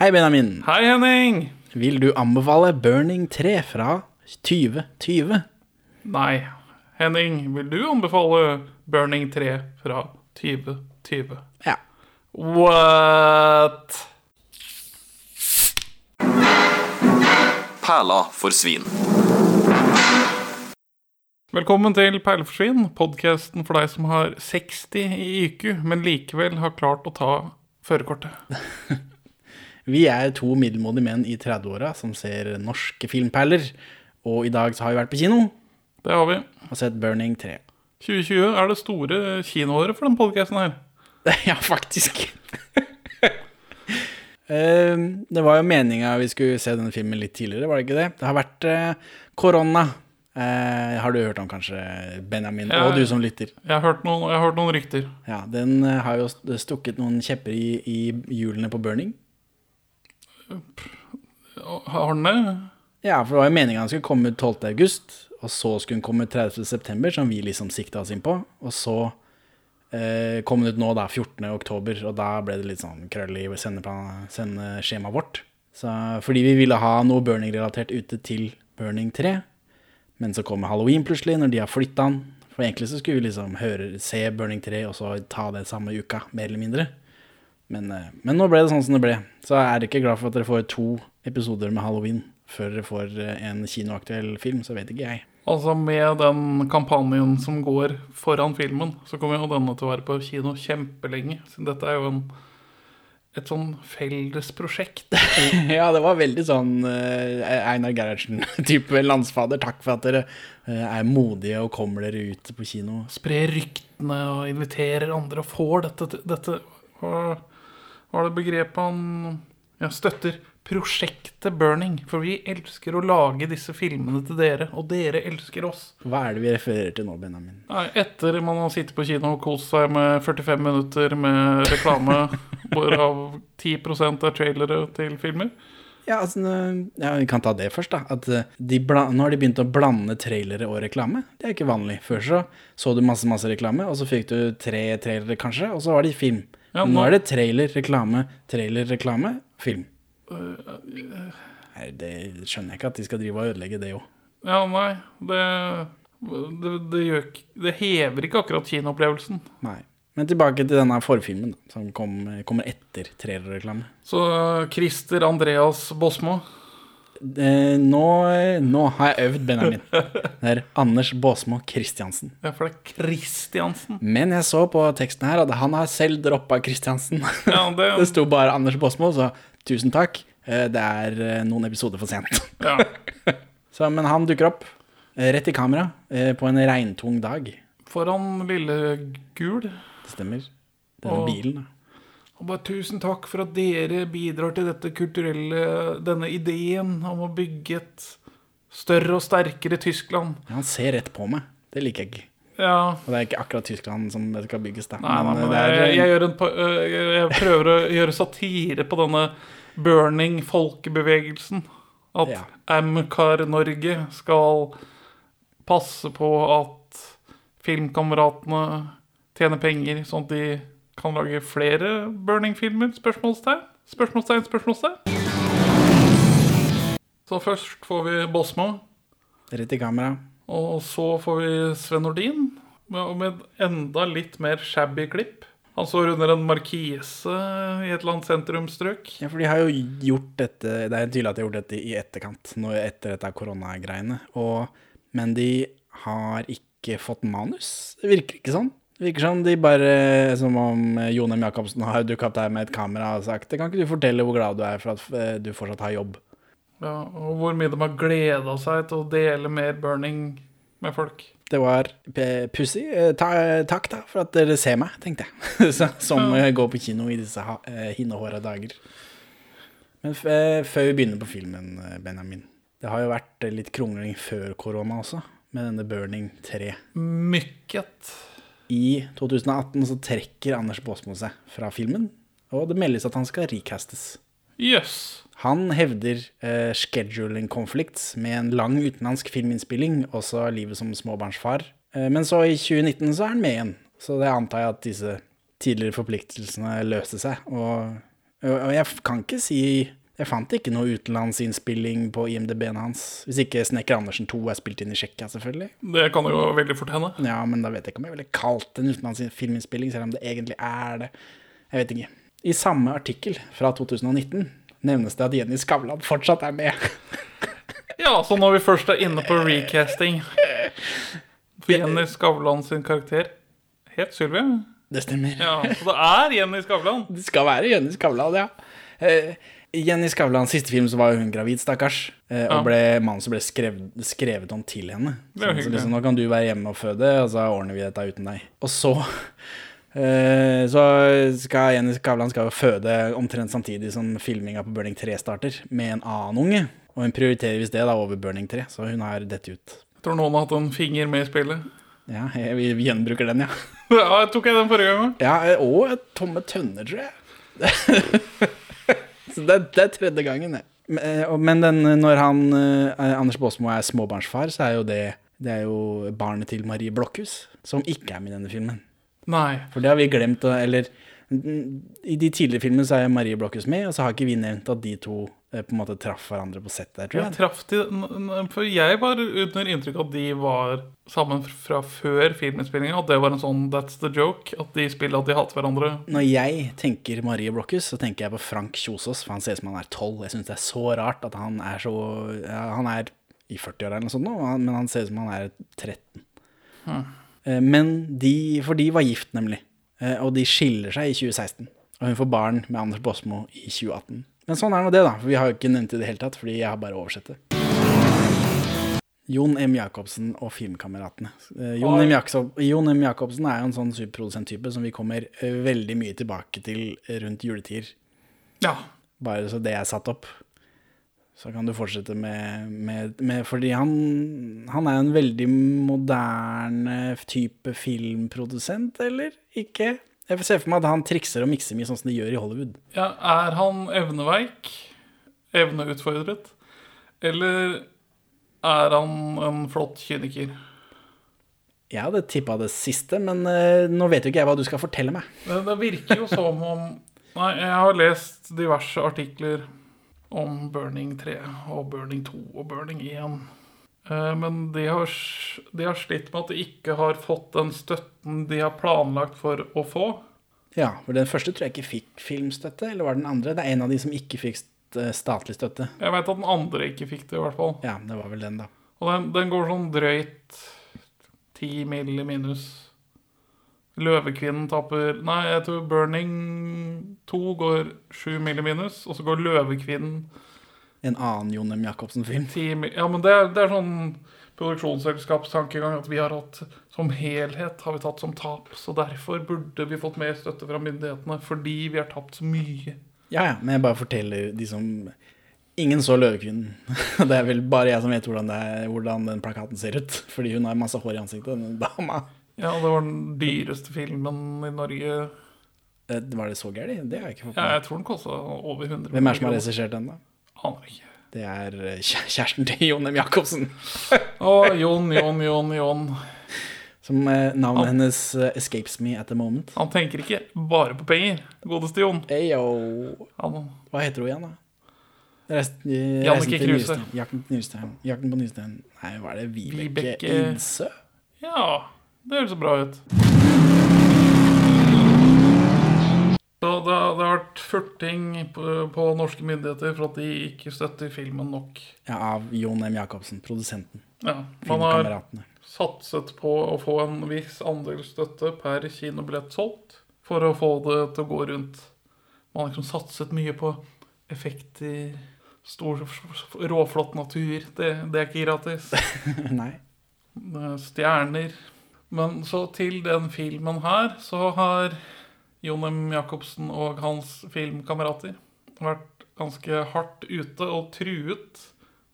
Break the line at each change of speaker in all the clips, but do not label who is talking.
Hei, Benjamin.
Hei, Henning!
Vil du anbefale Burning 3 fra 2020?
Nei. Henning, vil du anbefale Burning 3 fra 2020?
Ja.
What?
Perla for svin.
Velkommen til Perleforsvin, podkasten for deg som har 60 i IQ, men likevel har klart å ta førerkortet.
Vi er to middelmådige menn i 30-åra som ser norske filmperler. Og i dag så har vi vært på kino
Det har vi.
og sett Burning 3.
2020 er det store kinoåret for den podkasten her.
ja, faktisk. Eh, det var jo meninga vi skulle se denne filmen litt tidligere, var det ikke det? Det har vært eh, korona. Eh, har du hørt om kanskje, Benjamin,
jeg,
og du som lytter?
Jeg har hørt noen, har hørt noen rykter.
Ja, Den eh, har jo stukket noen kjepper i, i hjulene på Burning.
Har den det?
Ja, for det var jo meninga den skulle komme ut 12. august, og så skulle den komme ut 30. september, som vi liksom sikta oss inn på. Og så eh, kom den ut nå, da, 14. oktober, og da ble det litt sånn krøll i sendeskjemaet vårt. Så, fordi vi ville ha noe Burning-relatert ute til Burning 3. Men så kommer Halloween plutselig, når de har flytta den. For egentlig så skulle vi liksom høre, se Burning 3 og så ta det samme uka, mer eller mindre. Men, eh, men nå ble det sånn som det ble. Så er dere ikke glad for at dere får to episoder med Halloween før dere får eh, en kinoaktuell film, så vet ikke jeg.
Altså Med den kampanjen som går foran filmen, så kommer jo denne til å være på kino kjempelenge. Så dette er jo en, et sånn felles prosjekt.
ja, det var veldig sånn uh, Einar Gerhardsen-type landsfader. Takk for at dere uh, er modige og kommer dere ut på kino.
Sprer ryktene og inviterer andre og får dette, dette hva var det begrepet han ja, støtter? Prosjektet Burning. For vi elsker å lage disse filmene til dere, og dere elsker oss.
Hva er det vi refererer til nå, Benjamin?
Nei, Etter man har sittet på kino og kost seg med 45 minutter med reklame, hvorav 10% er trailere til filmer.
Ja, altså, ja, Vi kan ta det først. da At eh, de bla Nå har de begynt å blande trailere og reklame. Det er ikke vanlig. Før så så du masse masse reklame, og så fikk du tre trailere kanskje, og så var det film.
Ja,
nå...
nå-
er det trailer, reklame, trailer, reklame, film. Nei, det skjønner jeg ikke at de skal drive og ødelegge det òg.
Ja, nei, det det, det, gjør, det hever ikke akkurat kinoopplevelsen.
Nei. Men tilbake til denne forfilmen, da, som kom, kommer etter trailerreklame.
Så Christer Andreas Bosmo
nå, nå har jeg øvd, Benjamin. Det er Anders Baasmo Christiansen.
Ja, for det er Christiansen.
Men jeg så på teksten her at han har selv droppa Christiansen.
Ja, det,
Det sto bare Anders Baasmo, så tusen takk. Eh, Det er eh, noen episoder for sent.
ja.
Så, men han dukker opp eh, rett i kamera eh, på en regntung dag.
Foran Lille Gul.
Det stemmer. Denne
Og-
bilen, da.
Og bare tusen takk for at dere bidrar til dette kulturelle Denne ideen om å bygge et større og sterkere Tyskland.
Ja, han ser rett på meg. Det liker jeg ikke.
Ja,
Og det er ikke akkurat Tyskland som det skal bygges, da.
Nei, nei,
Men, eh,
jeg,
er,
jeg, gjør en, pa- øh, jeg jeg prøver å gjøre satire på denne burning-folkebevegelsen. At
Ja.
Amcar Norge skal passe på at filmkameratene tjener penger, sånn at de kan lage flere burning-filmer? Spørsmålstegn? Spørsmålstegn, spørsmålstegn? Så først får vi Bosmo.
Rett i kamera.
Og så får vi Sven Nordin med, enda litt mer shabby klipp. Han står under en markise i et eller annet sentrumsstrøk.
Ja, for de har jo gjort dette Det er tydelig at de har gjort dette i etterkant, nå etter dette koronagreiene. Men de har ikke fått manus. Det virker ikke sånn. Det virker som de bare Som om Jonem Jacobsen har dukket opp der med et kamera og sagt Kan ikke du fortelle hvor glad du er for at eh, du fortsatt har jobb?
Ja, og hvor mye de har gleda seg til å dele mer burning med folk.
Det var pussig. Eh, Ta, takk, da, for at dere ser meg, tenkte jeg. Som ja. går på kino i disse eh, hinnehåra dager. Men før vi begynner på filmen, Benjamin. Det har jo vært litt krongling før korona også, med denne Burning 3.
Mykket.
I 2018 så trekker Anders Baasmo seg fra filmen, og det meldes at han skal recastes.
Yes.
Han hevder eh, scheduling conflicts med en lang utenlandsk filminnspilling, også livet som småbarnsfar. Eh, men så i 2019 så er han med igjen, så det antar jeg at disse tidligere forpliktelsene løste seg. Og Og og jeg kan ikke si Jeg fant ikke noe utenlandsinnspilling på IMDb-en hans. Hvis ikke Snekker Andersen 2 er spilt inn i Tsjekkia, selvfølgelig.
Det kan jo veldig fort hende.
Ja, men da vet jeg ikke om jeg ville kalt det en utenlandsfilminnspilling, selv om det egentlig er det. Jeg vet ikke. I samme artikkel fra 2019 nevnes det at Jenny Skavlan fortsatt er med.
Ja, så når vi først er inne på recasting For Jenny Skavlan sin karakter Het Sylvia?
Det stemmer.
Ja, så det er Jenny Skavlan.
Det skal være Jenny Skavlan, ja. Eh, Jenny Skavlans siste film så var hun gravid, stakkars. Eh, og ble mannen som ble skrevet, skrevet om til henne. Så, så liksom, nå kan du være hjemme og føde, og så ordner vi dette uten deg. Og så eh, Så skal Jenny Skavlan skal jo føde omtrent samtidig som filminga på Burning 3 starter, med en annen unge. Og hun prioriterer visst det da over Burning 3, så hun har dette ut.
Jeg tror noen har hatt en finger med i spillet.
Ja, jeg, vi vi gjenbruker den, ja.
Ja, tok jeg den forrige gang òg.
Ja, og tomme tønner, tror jeg. Så det, det er tredje gangen, det. Men, eh, den, når han, eh, Anders Baasmo er småbarnsfar, så er jo det Det er jo barnet til Marie Blokhus, som ikke er med i denne filmen.
Nei.
For det har vi glemt, eller I de tidligere filmene så er Marie Blokhus med, og så har ikke vi nevnt at de to eh, på en måte traff hverandre på sett der, tror
Jeg
jeg.
traff de For jeg var under inntrykk av at de var sammen fra før filminnspillinga. At det var en sånn that's the joke. At de spiller at de hater hverandre.
Når jeg tenker Marie Blokhus, så tenker jeg på Frank Kjosås, for han ser ut som han er tolv. Jeg syns det er så rart at han er så ja, Han er i 40-åra eller noe sånt nå, men han ser ut som han er 13. Hmm. Men de For de var gift, nemlig. Eh, Og de skiller seg i 2016. Og hun får barn med Anders Baasmo i 2018. Men sånn er nå det, da. For vi har jo ikke nevnt det i det hele tatt, fordi jeg har bare oversett det. Jon M. Jacobsen og Filmkameratene. Eh, Jon M. Jacobsen er jo en sånn superprodusenttype som vi kommer eh, veldig mye tilbake til rundt juletider.
Ja.
Bare så det er satt opp. Så kan du fortsette med, med, med Fordi han, han er en veldig moderne type filmprodusent, eller ikke? Jeg ser for meg at han trikser og mikser mye sånn som de gjør i Hollywood.
ja. Er han evneveik? Evneutfordret? Eller er han en flott kyniker?
Jeg hadde tippa det siste, men eh, nå vet jo ikke jeg hva du skal fortelle meg.
Det, det virker jo som om Nei, jeg har lest diverse artikler om Burning 3 og Burning 2 og Burning 1. Eh, Men de har, de har slitt med at de ikke har fått den støtten de har planlagt for å få.
Ja, for den første tror jeg ikke fikk filmstøtte, eller var det den andre? Det er en av de som ikke fikk statlig støtte.
Jeg vet at den andre ikke fikk det, i hvert fall.
Ja, det var vel den, da.
Og den, den går sånn drøyt 10 mill. minus. Løvekvinnen taper Nei, jeg tror Burning 2 går 7 mill. minus, og så går Løvekvinnen
En annen Jon M. Jacobsen-film.
Ja, men det det er sånn produksjonsselskapstankegang at vi har hatt som helhet har vi tatt som tap. Så derfor burde vi fått mer støtte fra myndighetene, fordi vi har tapt så mye.
Ja, ja, men jeg bare forteller de som Ingen så Løvekvinnen. Det er vel bare jeg som vet hvordan, det er, hvordan den plakaten ser ut. Fordi hun har masse hår i ansiktet, den dama.
Ja, det var den dyreste filmen i Norge.
Eh, Var det så gærent? Det har jeg ikke fått
Ja,
med meg.
jeg tror den kosta over 100
Hvem er det som har regissert den, da?
Aner ikke.
Det er eh, kjæresten til Jon M. Jacobsen.
Å, Jon, Jon, Jon, Jon.
Som eh, navnet hennes eh, escapes me at the moment.
Han tenker ikke bare på penger, godeste Jon.
Eyo.
Han,
Hva heter hun igjen, da? Resten, til
Kruse.
Jakten, Jakten på Nystein. Nei, hva er det? Vibeke
Vibeke-
Idsø?
ja, det høres så bra ut. Så det, har- det har vært furting på, på norske myndigheter for at de ikke støtter filmen nok.
Ja, av Jon M. Jacobsen, produsenten.
Ja, man har satset på å få en viss andel støtte per kinobillett solgt for å få det til å gå rundt. Man har liksom satset mye på effekter, stor, råflott natur. Det, det er ikke gratis.
Nei.
Stjerner. Men så til den filmen her, så har Jon M. Jacobsen og hans filmkamerater vært ganske hardt ute og truet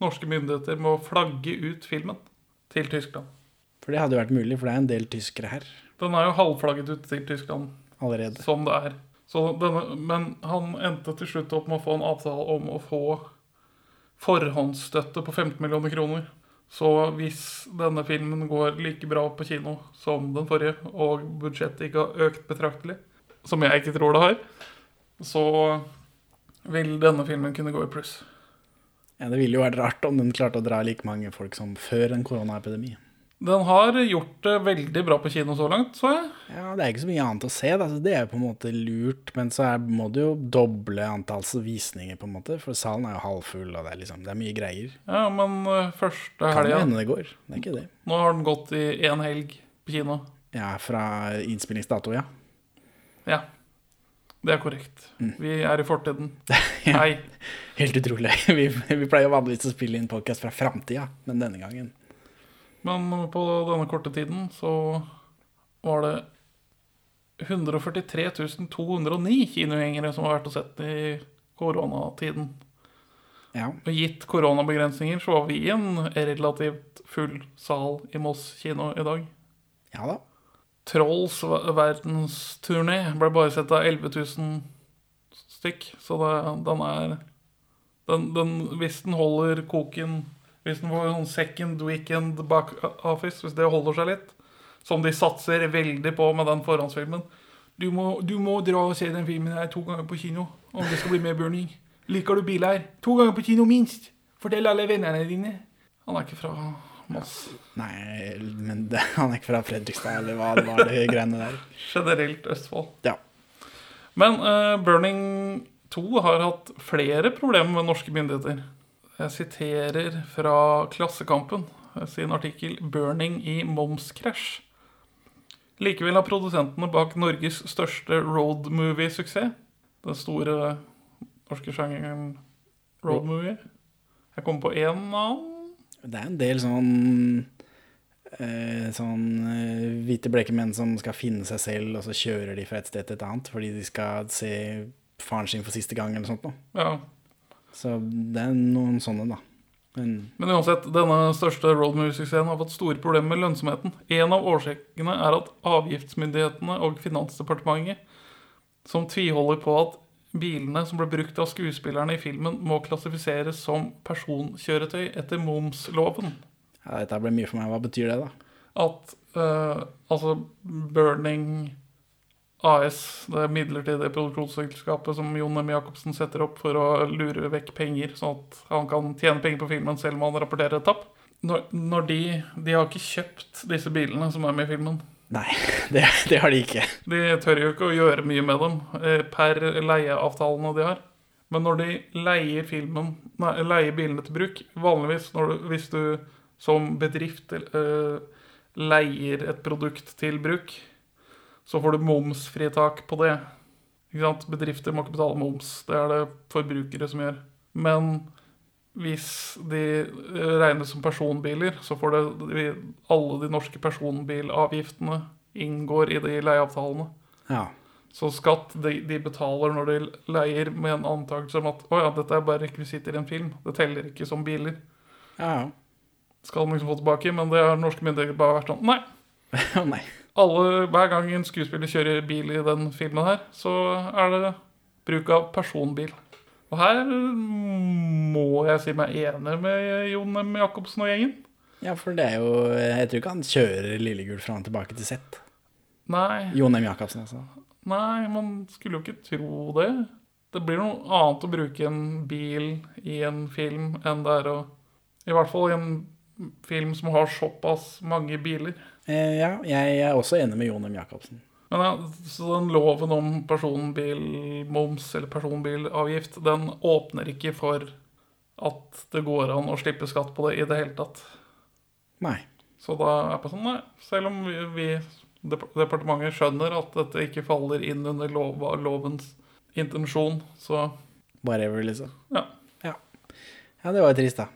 norske myndigheter med å flagge ut filmen til Tyskland.
For det hadde jo vært mulig, for det er en del tyskere her
Den er jo halvflagget ut til Tyskland,
allerede.
som det er. Så denne, men han endte til slutt opp med å få en avtale om å få forhåndsstøtte på 15 millioner kroner. Så hvis denne filmen går like bra på kino som den forrige, og budsjettet ikke har økt betraktelig, som jeg ikke tror det har, så vil denne filmen kunne gå i pluss.
Ja, Det ville jo vært rart om den klarte å dra like mange folk som før en koronaepidemi.
Den har gjort det veldig bra på kino så langt, så jeg.
Ja, Det er ikke så mye annet å se, da, så det er jo på en måte lurt. Men så er, må du jo doble antall visninger, på en måte, for salen er jo halvfull, og det er liksom, det er mye greier.
Ja, men første første
Kan jo
helga
hende det går. Det er ikke det.
Nå har den gått i én helg på kino.
Ja, fra innspillingsdato, ja.
Ja, det er korrekt.
Mm.
Vi er i fortiden. Hei.
Helt utrolig. Vi, vi pleier vanligvis å spille inn podkast fra framtida, men denne gangen
Men på denne korte tiden så var det 143 209 kinogjengere som har vært og sett i koronatiden.
Ja.
Og gitt koronabegrensninger så var vi i en relativt full sal i Moss kino i dag.
Ja da.
Trolls ver- verdensturné ble bare sett av 11 000 stykk, så det, den er den, den, Hvis den holder koken Hvis den får sånn second weekend back office, hvis det holder seg litt, som de satser veldig på med den forhåndsfilmen Du må, du må dra og se den filmen her to ganger på kino om det skal bli mer burning. Liker du biler? To ganger på kino, minst! Fortell alle vennene dine. Han er ikke fra Moss.
Nei, men det, han er ikke fra Fredrikstad, eller hva det var det greiene der.
Generelt Østfold.
Ja.
Men uh, Burning 2 har hatt flere problemer med norske myndigheter. Jeg siterer fra Klassekampen eh, sin artikkel 'Burning i momskrasj'. Likevel har produsentene bak Norges største roadmovie-suksess, den store norske sjangeren roadmovie Jeg kom på én annen.
Det er en del sånn eh, Sånn eh, hvite bleke menn som skal finne seg selv, og så kjører de fra et sted til et annet fordi de skal se faren sin for siste gang, eller sånt noe.
Ja,
Så det er noen sånne, da. Men
Men uansett, denne største road music-scenen har fått store problemer med lønnsomheten. En av årsakene er at avgiftsmyndighetene og Finansdepartementet, som tviholder på at bilene som ble brukt av skuespillerne i filmen, må klassifiseres som personkjøretøy etter momsloven.
ja, dette ble mye for meg. Hva betyr det, da?
At uh, altså Burning AS, det midlertidige produksjonsselskapet som Jon M. Jacobsen setter opp for å lure vekk penger, sånn at han kan tjene penger på filmen selv om han rapporterer et tapp. Når, når de, de har ikke kjøpt disse bilene som er med i filmen.
Nei, det, det har de ikke.
De tør jo ikke å gjøre mye med dem eh, per leieavtalene de har. Men når de leier, filmen, nei, leier bilene til bruk Vanligvis du, hvis du som bedrift uh, leier et produkt til bruk, så får du momsfritak på det. Bedrifter må ikke betale moms. Det er det forbrukere som gjør. Men hvis de regnes som personbiler, så får det alle de norske personbilavgiftene inngår i de leieavtalene.
Ja.
Så skatt de, de betaler når de leier med en antakelse om at å ja, dette er bare rekvisitter i en film. Det teller ikke som biler.
Ja, ja.
Skal de liksom få tilbake, men det har norske myndigheter bare vært sånn Nei.
Nei.
Alle, hver gang en skuespiller kjører bil i den filmen her, så er det bruk av personbil. Og her må jeg si meg enig med Jon M. Jacobsen og gjengen.
Ja, for det er jo Jeg tror ikke han kjører Lillegul fram og tilbake til sett.
Nei,
Jon M. Jacobsen, altså.
nei, man skulle jo ikke tro det. Det blir noe annet å bruke en bil i en film enn det er å I hvert fall i en film som har såpass mange biler.
Eh, ja, jeg er også enig med Jon M. Jacobsen.
Men ja, så den loven om personbilmoms eller personbilavgift, den åpner ikke for at det går an å slippe skatt på det i det hele tatt.
Nei.
Så da er det sånn, nei, selv om vi, vi departementet skjønner at dette ikke faller inn under lov, lovens intensjon, så
Whatever, liksom.
ja.
Ja, det var jo trist, da.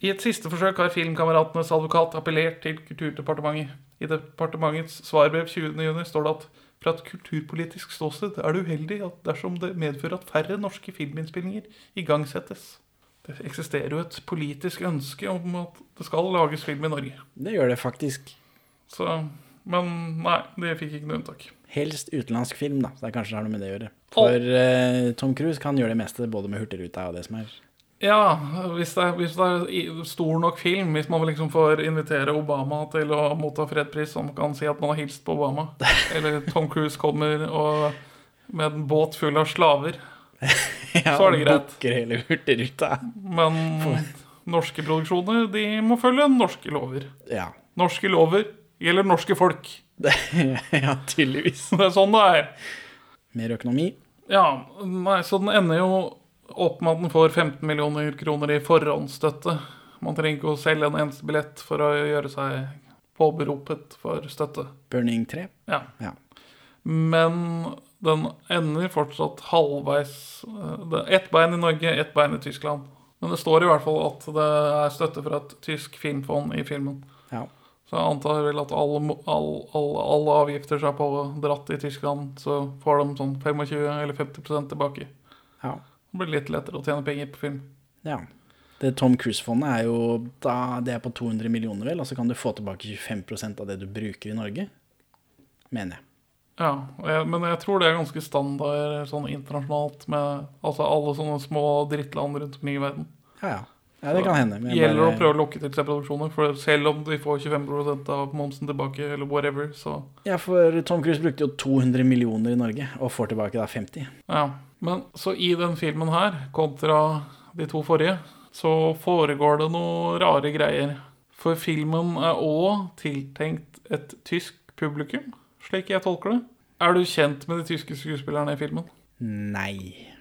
I et siste forsøk har Filmkameratenes advokat appellert til Kulturdepartementet. I departementets svarbrev 20.6 står det at fra et kulturpolitisk ståsted er det uheldig at dersom det medfører at færre norske filminnspillinger igangsettes. Det eksisterer jo et politisk ønske om at det skal lages film i Norge.
Det gjør det faktisk.
Så, men nei, det fikk ikke noe unntak.
Helst utenlandsk film, da. Så det kanskje har noe med det å gjøre. For uh, Tom Cruise kan gjøre det meste, både med Hurtigruta og det som er.
Ja, hvis det, er, hvis det er stor nok film, hvis man liksom får invitere Obama til å motta fredspris, så man kan si at man har hilst på Obama. Eller Tom Cruise kommer og, med en båt full av slaver.
Ja,
Så er det greit.
Hele Hurtigruta.
Men norske produksjoner, de må følge norske lover.
Ja.
Norske lover gjelder norske folk.
Ja, tydeligvis.
Det er sånn det er.
Mer økonomi.
Ja, nei, så den ender jo opp med at den får 15 millioner kroner i forhåndsstøtte. Man trenger ikke å selge en eneste billett for å gjøre seg påberopet for støtte.
Burning 3.
Ja.
Ja.
Men den ender fortsatt halvveis. eh, ett bein i Norge, ett bein i Tyskland. Men det står i hvert fall at det er støtte fra et tysk filmfond i filmen.
Ja.
Så jeg antar vel at alle, alle, all- all- alle avgifter som er pådratt i Tyskland, så får de sånn 25 eller 50% tilbake.
ja.
Blir litt lettere å tjene penger på film.
ja. Det Tom Cruise-fondet er jo da, det er på 200 millioner, vel, og så kan du få tilbake 25% av det du bruker i Norge. Mener jeg.
Ja, jeg, Men jeg tror det er ganske standard sånn internasjonalt med altså alle sånne små drittland rundt omkring i verden.
Ja, ja. ja det kan hende.
Det gjelder
bare-
å prøve å lokke til seg produksjoner, for selv om de får 25% av momsen tilbake, eller whatever, så
Ja, for Tom Cruise brukte jo 200 millioner i Norge, og får tilbake da 50.
Ja. Men så i den filmen her, kontra de to forrige, så foregår det noe rare greier. For filmen er òg tiltenkt et tysk publikum, slik jeg tolker det. Er du kjent med de tyske skuespillerne i filmen?
Nei.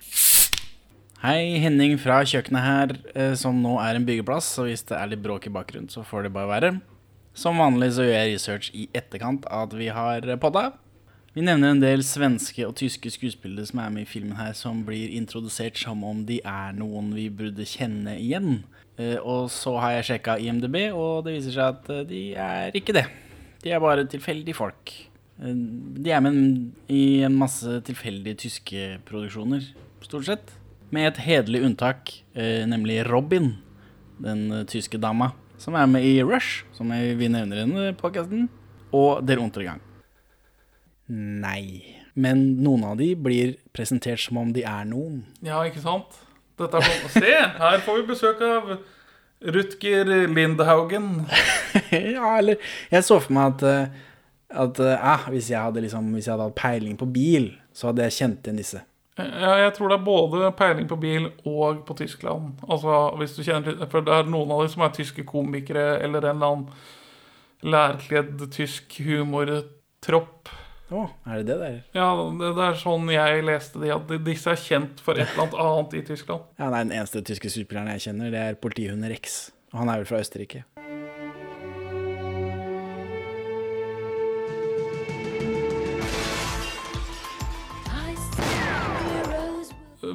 Hei, Henning fra kjøkkenet her, eh, som nå er en byggeplass, så hvis det er litt bråk i bakgrunnen, så får det bare være. Som vanlig så gjør jeg research i etterkant av at vi har podda. Vi nevner en del svenske og tyske skuespillere som er med i filmen her, som blir introdusert som om de er noen vi burde kjenne igjen. Eh, Og så har jeg sjekka IMDb, og det viser seg at eh, de er ikke det. De er bare tilfeldige folk. Eh, De er med i en masse tilfeldige tyske produksjoner, stort sett. Med et hederlig unntak, nemlig Robin, den tyske dama, som er med i Rush, som vi nevner i denne podcasten, og Der Untergang. Nei. Men noen av de blir presentert som om de er noen.
Ja, ikke sant? Dette er sånn Se, her får vi besøk av Rutger Lindhaugen.
ja, eller Jeg så for meg at, eh, at eh, ah, hvis, jeg hadde liksom, hvis jeg hadde hatt peiling på bil, så hadde jeg kjent igjen disse.
Ja, jeg tror det er både peiling på bil og på Tyskland. Altså, hvis du kjenner For det er noen av de som er tyske komikere eller en eller annen lærkledd tysk humortropp.
Å, er det det der?
Ja, det, det er sånn jeg leste de, at disse er kjent for et eller annet annet i Tyskland.
Ja, nei, Den eneste tyske skuespilleren jeg kjenner, det er politihunden Rex. Og han er vel fra Østerrike.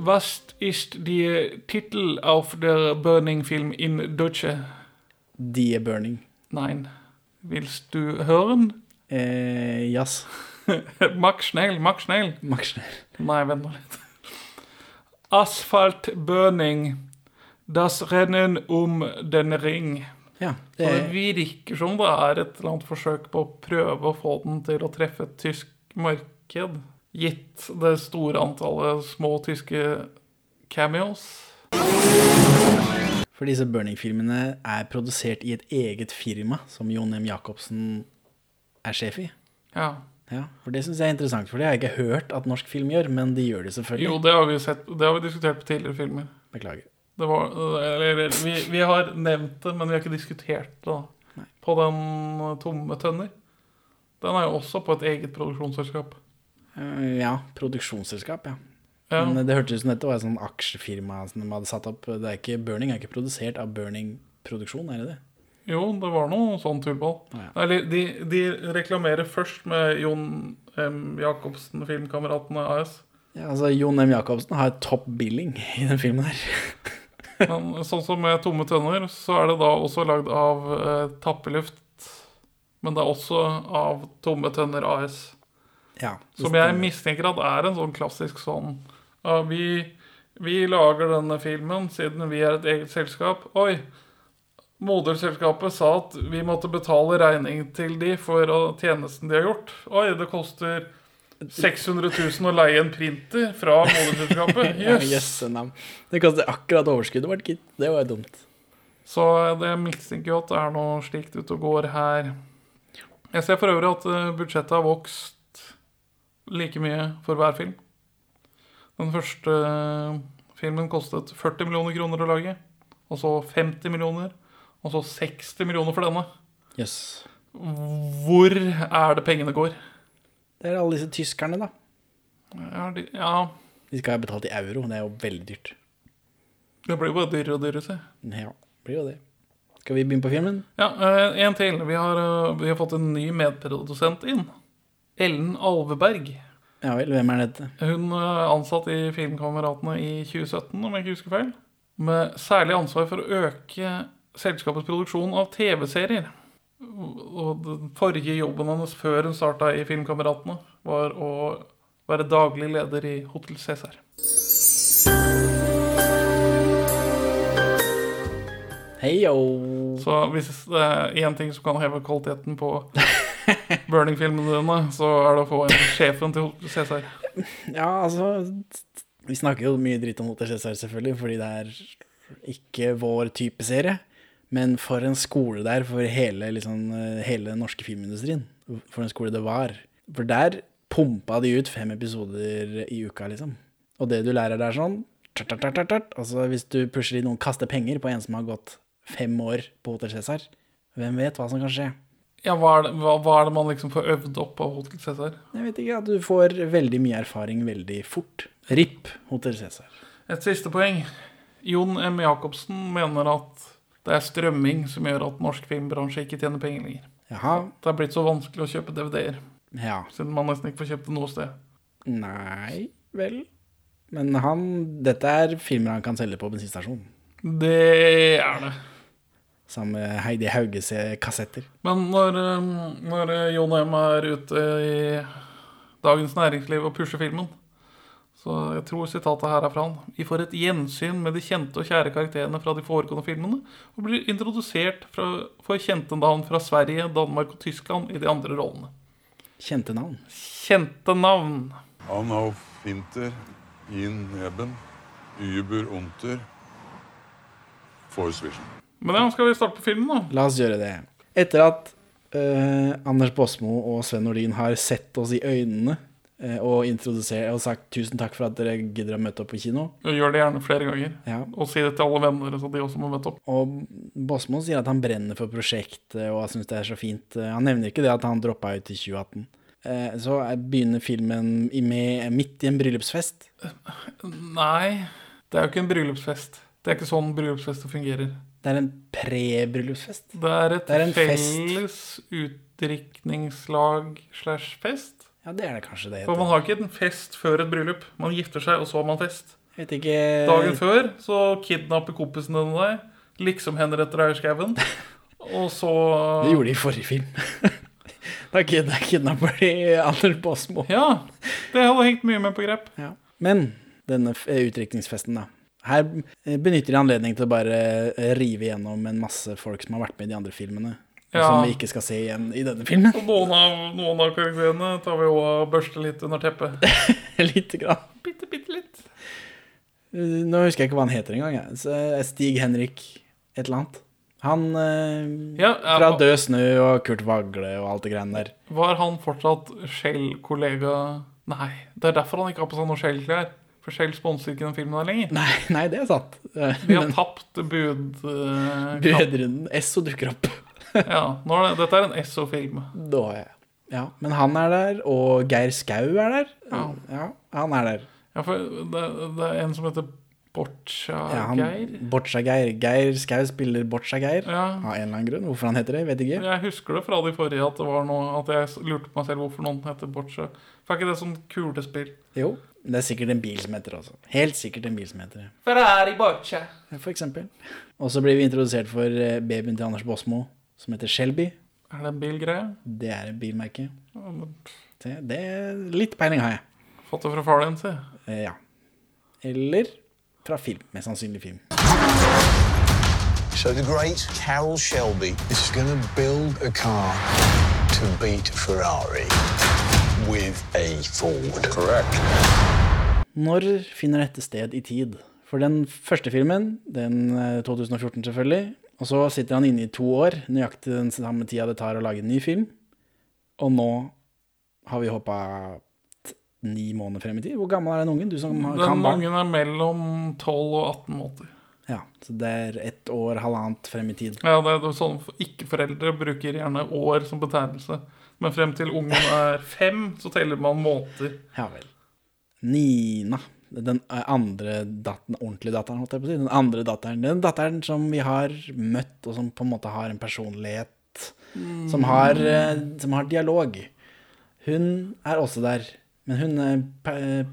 Vast ist die Titel auf der Burning-Film in Deutsche?
Die Burning.
Nein. Willst du hören?
Eh, jazz.
Mach schnell, Max schnell.
Max Schnell.
Nei, vent nå litt. Asfaltbøning. Das Rennen um den Ring.
Ja,
Så det
det,
virker som det er et eller annet forsøk på å prøve å få den til å treffe et tysk marked. Gitt det store antallet små tyske cameos.
for disse Burning-filmene er produsert i et eget firma som Jon M. Jacobsen er sjef i.
Ja.
Ja, for Det syns jeg er interessant, for det har jeg ikke hørt at norsk film gjør, men de gjør det selvfølgelig.
Jo, det har vi sett Det har vi diskutert på tidligere filmer.
Beklager.
Det var, eller, vi, vi har nevnt det, men vi har ikke diskutert det. da. På den uh, tomme tønner. Den er jo også på et eget produksjonsselskap.
Eh, ja, produksjonsselskap, ja.
Ja.
Men det hørtes ut som dette var et sånn aksjefirma som de hadde satt opp. Det er ikke, Burning er ikke produsert av Burning Produksjon, er det det?
Jo, det var noe sånn tullball.
Ja.
Eller, de, de reklamerer først med Jon M. Jacobsen, Filmkameratene AS.
Ja, altså Jon M. Jacobsen har topp billing i den filmen her.
Men sånn som med Tomme tønner, så er det da også lagd av eh, Tappeluft. Men det er også av Tomme tønner AS.
Ja,
Som jeg mistenker at er en sånn klassisk sånn ja, vi, vi lager denne filmen siden vi er et eget selskap. Oi! Moderselskapet sa at vi måtte betale regning til de for tjenesten de har gjort. Oi, det koster 600 000 å leie en printer fra moderselskapet.
Ja, jøsse navn. Det koster akkurat overskuddet vårt, gitt. Det var dumt.
Så det mistenker jo at det er noe slikt ute og går her. Jeg ser for øvrig at eh, budsjettet har vokst like mye for hver film. Den første eh, filmen kostet 40 millioner kroner å lage. Og så 50 millioner. Og så 60 millioner for denne.
Yes.
Hvor er det pengene går?
Det er alle disse tyskerne, da.
Ja, de, ja
De skal ha betalt i euro. Det er jo veldig dyrt.
det blir jo bare dyrere og dyrere, se.
Ja, blir jo det. Skal vi begynne på filmen?
Ja, eh, en til. Vi har, eh, vi har fått en ny medprodusent inn. Ellen Alveberg.
Ja vel, hvem er dette?
Hun er ansatt i Filmkameratene i 2017, om jeg ikke husker feil. Med særlig ansvar for å øke selskapets produksjon av TV-serier. Og den forrige jobben hennes før hun starta i Filmkameratene, var å være daglig leder i Hotell Cæsar.
Heyo.
Så hvis det er én ting som kan heve kvaliteten på Burning-filmene dine, så er det å få en sjefen til Hotel Cæsar.
Ja, altså Vi snakker jo mye dritt om Hotel Cæsar, selvfølgelig, fordi det er ikke vår type serie. Men for en skole der for hele, liksom, hele den norske filmindustrien. For en skole det var. For der pumpa de ut fem episoder i uka, liksom. Og det du lærer der sånn tart, tart, tart. Altså Hvis du pusher inn noen kaster penger på en som har gått fem år på Hotel Cæsar, hvem vet hva som kan skje?
Ja, hva er, det, hva, hva er det man liksom får øvd opp av Hotell Cæsar?
Jeg vet ikke, at du får veldig mye erfaring veldig fort. RIP Hotel Cæsar.
Et siste poeng. Jon M. Jacobsen mener at det er strømming som gjør at norsk filmbransje ikke tjener penger lenger.
Jaha.
Det er blitt så vanskelig å kjøpe DVD-er,
Ja.
siden man nesten ikke får kjøpt det noe sted.
Nei vel. Men han Dette er filmer han kan selge på bensinstasjonen.
Det er det.
Sammen med Heidi Hauges kassetter.
Men når, um, når Jon M. er ute i Dagens Næringsliv og pusher filmen, så jeg tror sitatet her er fra han. Vi får et gjensyn med de kjente og kjære karakterene fra de foregående filmene, og blir introdusert fra, for kjente navn fra Sverige, Danmark og Tyskland i de andre rollene.
Kjente navn.
Kjente navn.
Anhauf Winter, Yin Eben, Über Unter, Force Vision.
Men ja, skal vi starte på filmen, da?
La oss gjøre det. Etter at uh, Anders Båsmo og Sven Nordin har sett oss i øynene og introdusert og sagt tusen takk for at dere gidder å møte opp på kino.
Og Gjør det gjerne flere ganger.
Ja.
Og si det til alle venner, så de også må møte opp.
Og Bosmo sier at han brenner for prosjektet og syns det er så fint. Eh, Han nevner ikke det at han droppa ut i 2018. Eh, Så begynner filmen med, midt i en bryllupsfest.
Nei, det er jo ikke en bryllupsfest. Det er ikke sånn bryllupsfester fungerer.
Det er en pre-bryllupsfest.
Det er et
Det er en fest.
felles utdrikningslag slash fest.
Ja, det er det kanskje det
For man har ikke en fest før et bryllup. Man gifter seg, og så har man fest.
Vet ikke
Dagen før så kidnapper kompisen din deg, liksom henretter deg i skauen. Og så
Det gjorde de i forrige film. da kidnapper de Anders Båsmo.
Ja. Det hadde hengt mye med på grep.
Ja. Men denne eh, utdrikningsfesten, da. Her eh, benytter de anledning til å bare eh, rive gjennom en masse folk som har vært med i de andre filmene.
Ja.
som vi ikke skal se igjen i denne filmen.
Og noen av, noen av karakterene tar vi òg og børster litt under teppet.
Lite grann.
Bitte, bitte litt.
Eh, Nå husker jeg ikke hva han heter engang. jeg. Eh, Stig Henrik et eller annet. Han eh,
Ja,
fra Død snø og Kurt Vagle og alt det greiene der.
Var han fortsatt Shell-kollega Nei, det er derfor han ikke har på seg noe Shell-klær. For Shell sponser ikke den filmen der lenger.
Nei, nei, det er sant.
Vi har
Men
tapt bud... Uh,
Budrunden. Esso dukker opp.
Ja, nå er det, dette er en Esso-film.
Er jeg. Ja, men han er der, og Geir Skau er der.
Ja.
ja han er der.
Ja, for det, det er en som heter Boccia Geir
Ja, Boccia-Geir. Geir Skau spiller Boccia-Geir
Ja.
av en eller annen grunn. Hvorfor han heter det, vet ikke.
Jeg husker det fra de forrige at det var noe At jeg lurte på meg selv hvorfor noen heter Boccia For er ikke det sånn kulespill?
Jo, det er sikkert en bil som heter det også. Helt sikkert en bil som heter det.
Ferrari Boccia
For eksempel. Og så blir vi introdusert for eh, babyen til Anders Båsmo, som heter Shelby.
Er det en bilgreie?
Det er et bilmerke.
Ja, men
Det, det er litt peiling har jeg.
Fått det fra far din, si.
Eh, ja. Eller fra film. Mest sannsynlig film.
So the great Carol Shelby is going to build a car to beat Ferrari. with a Ford. Correct.
Når finner dette sted i tid? For den første filmen, den eh, 2014 selvfølgelig, og så sitter han inne i to år, nøyaktig den samme tida det tar å lage en ny film. Og nå har vi hoppa ni måneder frem i tid. Hvor gammel er den ungen? Du som har-
Den ungen er mellom 12 og 18 måneder.
Ja, så det er ett år, halvannet frem i tid.
Ja, det er sånn Ikke-foreldre bruker gjerne år som betegnelse. Men frem til ungen er fem, så teller man måneder.
Ja vel. Nina. Den andre datteren, ordentlige datteren, holdt jeg på å si. Den andre datteren. Den datteren som vi har møtt, og som på en måte har en personlighet. Som har, eh, som har dialog. Hun er også der. Men hun er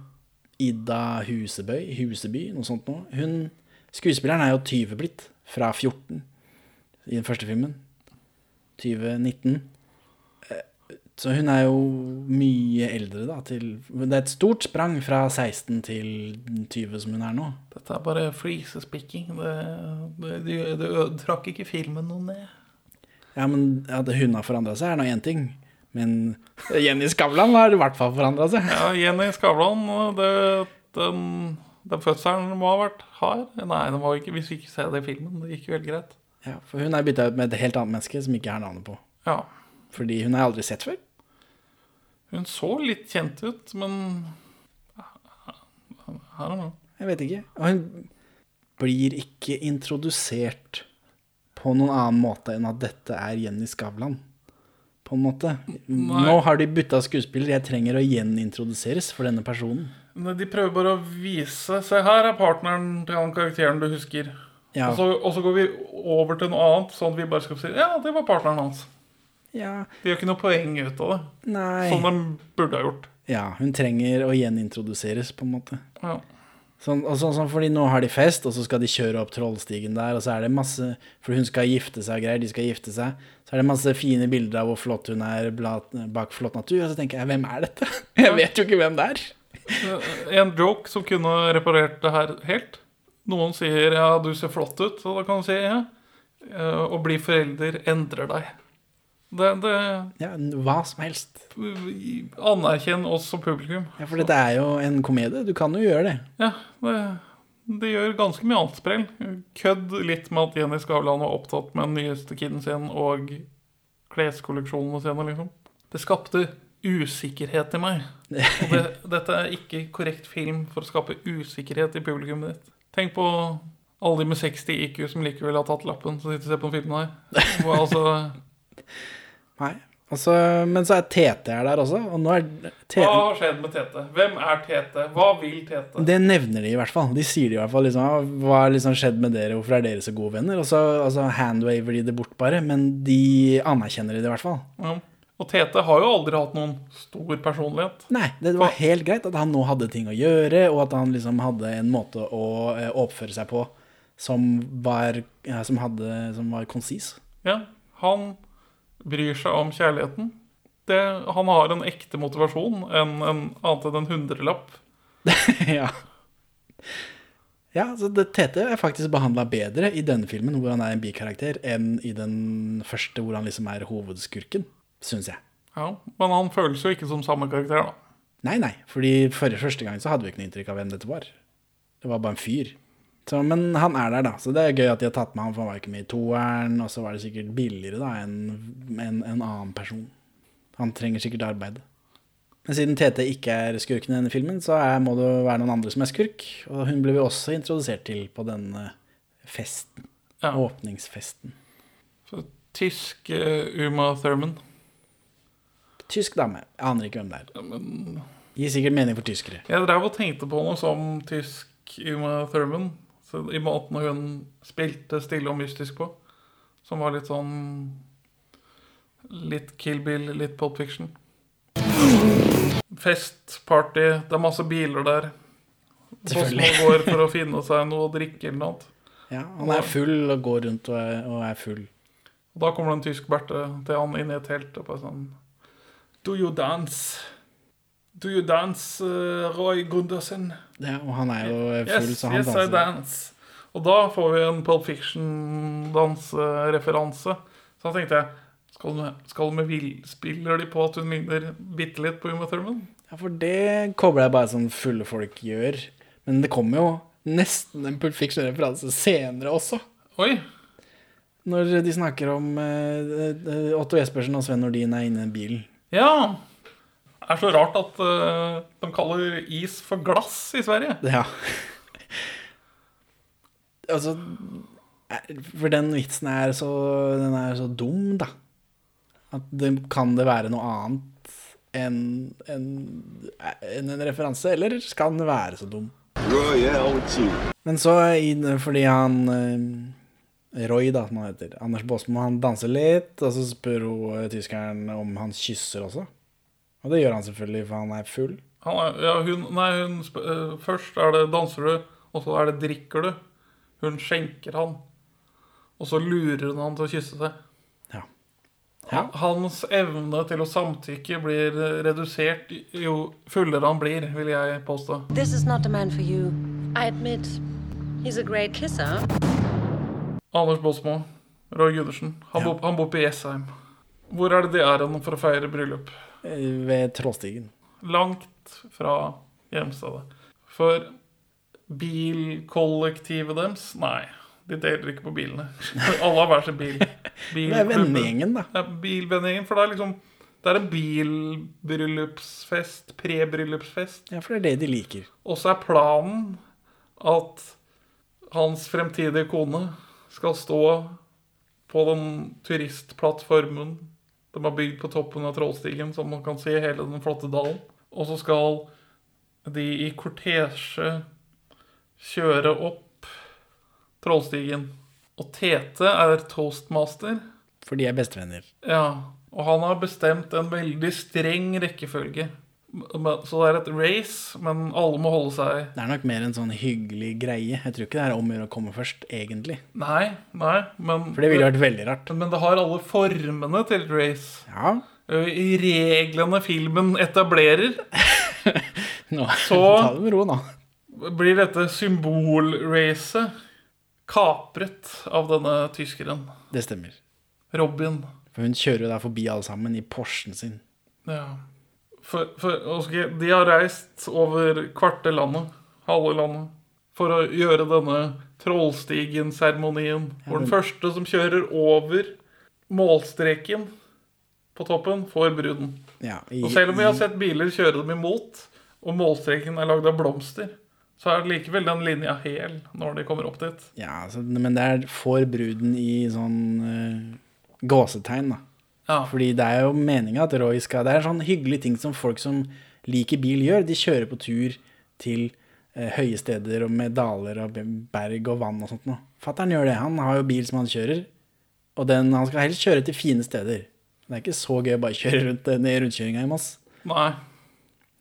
Ida Husebøy, Huseby, noe sånt noe. Hun, skuespilleren er jo 20 blitt, fra 14 i den første filmen. 2019. Så hun er jo mye eldre, da. Til, det er et stort sprang fra 16 til 20 som hun er nå.
Dette er bare flisespikking. Ø- trakk ikke filmen noe ned.
Ja, men At hun har forandra seg, er nå én ting. Men Jenny Skavlan har i hvert fall forandra seg.
Ja, Jenny Skavlan, det, den, den fødselen må ha vært hard. Nei, den var ikke, hvis vi ikke ser det i filmen. Det gikk jo helt greit.
Ja, For hun er bytta ut med et helt annet menneske som ikke har navnet på.
Ja.
Fordi hun jeg aldri sett før.
Hun så litt kjent ut, men Her og nå.
Jeg vet ikke. Og hun blir ikke introdusert på noen annen måte enn at dette er Jenny Skavlan. På en måte. Nå har de bytta skuespiller. Jeg trenger å gjenintroduseres for denne personen.
Nei, De prøver bare å vise Se, her er partneren til den karakteren du husker.
Ja.
Og, så, og så går vi over til noe annet, sånn at vi bare skal si Ja, det var partneren hans.
Ja,
De gjør ikke noe poeng ut av det.
nei
Som de burde ha gjort.
Ja, hun trenger å gjenintroduseres, på en måte.
Ja.
Sånn, og sånn, sånn, fordi nå har de fest, og så skal de kjøre opp Trollstigen der, og så er det masse For hun skal gifte seg og greier, de skal gifte seg. Så er det masse fine bilder av hvor flott hun er bak flott natur. Og så tenker jeg, hvem er dette? Jeg vet jo ikke hvem det er.
En joke som kunne reparert det her helt. Noen sier 'ja, du ser flott ut', så da kan du si 'ja'. Eh, Å bli forelder endrer deg. Det, det
Ja, hva som helst.
Anerkjenn oss som publikum.
Ja, For dette er jo en komedie. Du kan jo gjøre det.
Ja, det, det gjør ganske mye annet sprell. Kødd litt med at Jenny Skavlan var opptatt med den nyeste kiden sin og kleskolleksjonene sine, liksom. Det skapte usikkerhet i meg. Og det, dette er ikke korrekt film for å skape usikkerhet i publikummet ditt. Tenk på alle de med 60 IQ som likevel har tatt lappen, som sitter og ser på filmen her. Hvor, altså,
Nei. Altså, men så er Tete her der også, og nå er
hva har skjedd med Tete? Hvem er Tete? Hva vil Tete?
Det nevner de i hvert fall. De sier det i hvert fall liksom, «Ah, Hva har liksom skjedd med dere? Hvorfor er dere så gode venner? Og så altså, handwaver de det bort bare, men de anerkjenner det i hvert fall.
Ja. Og Tete har jo aldri hatt noen stor personlighet.
Nei, det var helt greit at han nå hadde ting å gjøre, og at han liksom hadde en måte å eh, oppføre seg på som var, ja, som hadde, som var konsis.
Ja, han bryr seg om kjærligheten. Det, han har en ekte motivasjon en, en annet enn en hundrelapp.
ja. Ja, så det, Tete er faktisk behandla bedre i denne filmen, hvor han er en bikarakter, enn i den første, hvor han liksom er hovedskurken, syns jeg.
Ja, men han føles jo ikke som samme karakter, da.
Nei, nei, fordi forrige første gang så hadde vi ikke noe inntrykk av hvem dette var. Det var bare en fyr. Så, men han er der, da. Så det er gøy at de har tatt med han, for han var ikke med i toeren. Og så var det sikkert billigere da enn en, en annen person. Han trenger sikkert arbeid. Men siden TT ikke er skurken i denne filmen, så er, må det være noen andre som er skurk. Og hun ble vi også introdusert til på denne festen.
Ja.
Åpningsfesten.
Så, tysk uh, Uma Thurman.
Tysk dame. Jeg aner ikke hvem det er.
Ja, men
Gir sikkert mening for tyskere.
jeg drev og tenkte på noe som tysk Uma Thurman. Så I måten hun spilte stille og mystisk på. Som var litt sånn Litt Kill Bill, litt Pulp Fiction. Fest, party, det er masse biler der.
Selvfølgelig.
Som går for å finne seg noe å drikke eller noe. annet.
Ja, han er full og går rundt og er, og er full.
Og da kommer det en tysk berte til han inn i et telt og bare sånn Do you dance? Do you dance, uh, Roy Gundersen?
Ja, og han er jo full,
Yes,
så han
yes, I dance. Og da får vi en Pulp Fiction-dansereferanse. Så da tenkte jeg Skal du, skal du med vil, Spiller de på at hun ligner bitte litt på Uma Thurman?
Ja, for det kobler jeg bare sånn fulle folk gjør. Men det kommer jo nesten en Pulp Fiction-referanse senere også.
Oi!
Når de snakker om eh, eh, Otto Jespersen og Sven Nordin er inne i bilen.
Ja. Er så rart at uh, de kaller is for glass i Sverige.
Ja. altså For den vitsen er så Den er så dum, da. At det, kan det være noe annet enn en, en, en referanse? Eller skal den være så dum? Men så, fordi han eh, Roy, da, som han heter, Anders Baasmo, han danser litt, og så spør hun eh, tyskeren om han kysser også. Og det gjør han selvfølgelig, for han er full.
Han er, ja, hun, nei, hun sp eh, Først er det danser du, og så er det drikker du. Hun skjenker han. Og så lurer hun han til å kysse seg.
Ja. Ja.
Hans evne til å samtykke blir redusert jo fullere han blir, vil jeg påstå.
This is not a man for you. I admit, he's a great kisser.
Anders Båsmo, Roy Gundersen. Han,
Ja.
bor, han bor på Jessheim. Hvor er det de er for å feire bryllup?
Ved Trollstigen.
Langt fra hjemstedet. For bilkollektivet deres Nei, de deler ikke på bilene. Alle har hver sin bil.
Det er vennegjengen, da.
Ja, bilvennegjengen. For det er liksom Det er en bilbryllupsfest, prebryllupsfest.
Ja, for det er det de liker.
Og så er planen at hans fremtidige kone skal stå på den turistplattformen de har bygd på toppen av Trollstigen, så man kan se hele den flotte dalen. Og så skal de i kortesje kjøre opp Trollstigen. Og Tete er toastmaster.
For de er bestevenner.
Ja, og han har bestemt en veldig streng rekkefølge. Så det er et race, men alle må holde seg
Det er nok mer en sånn hyggelig greie. Jeg tror ikke det er om å gjøre å komme først, egentlig.
Nei, nei, men
For det ville vært veldig rart.
Men det har alle formene til et race.
Ja,
I reglene filmen etablerer,
nå,
Så-
ta det med ro nå.
blir dette symbolracet kapret av denne tyskeren.
Det stemmer.
Robin.
For hun kjører jo der forbi alle sammen i Porschen sin.
Ja. For, for De har reist over kvarte landet, halve landet, for å gjøre denne Trollstigen-seremonien. Hvor den første som kjører over målstreken på toppen, får bruden.
Ja, i,
Og selv om vi har sett biler kjøre dem imot, og målstreken er lagd av blomster, så er likevel den linja hel når de kommer opp dit.
ja, altså, Men er får bruden i sånn uh, gåsetegn, da.
Ja.
Fordi det er jo meninga at Roy skal Det er sånn hyggelig ting som folk som liker bil, gjør. De kjører på tur til eh, høye steder og med daler og berg og vann og sånt noe. Fatter'n gjør det. Han har jo bil som han kjører, og den, han skal helst kjøre til fine steder. Det er ikke så gøy å bare kjøre rundt eh, ned i rundkjøringa i Moss.
Nei.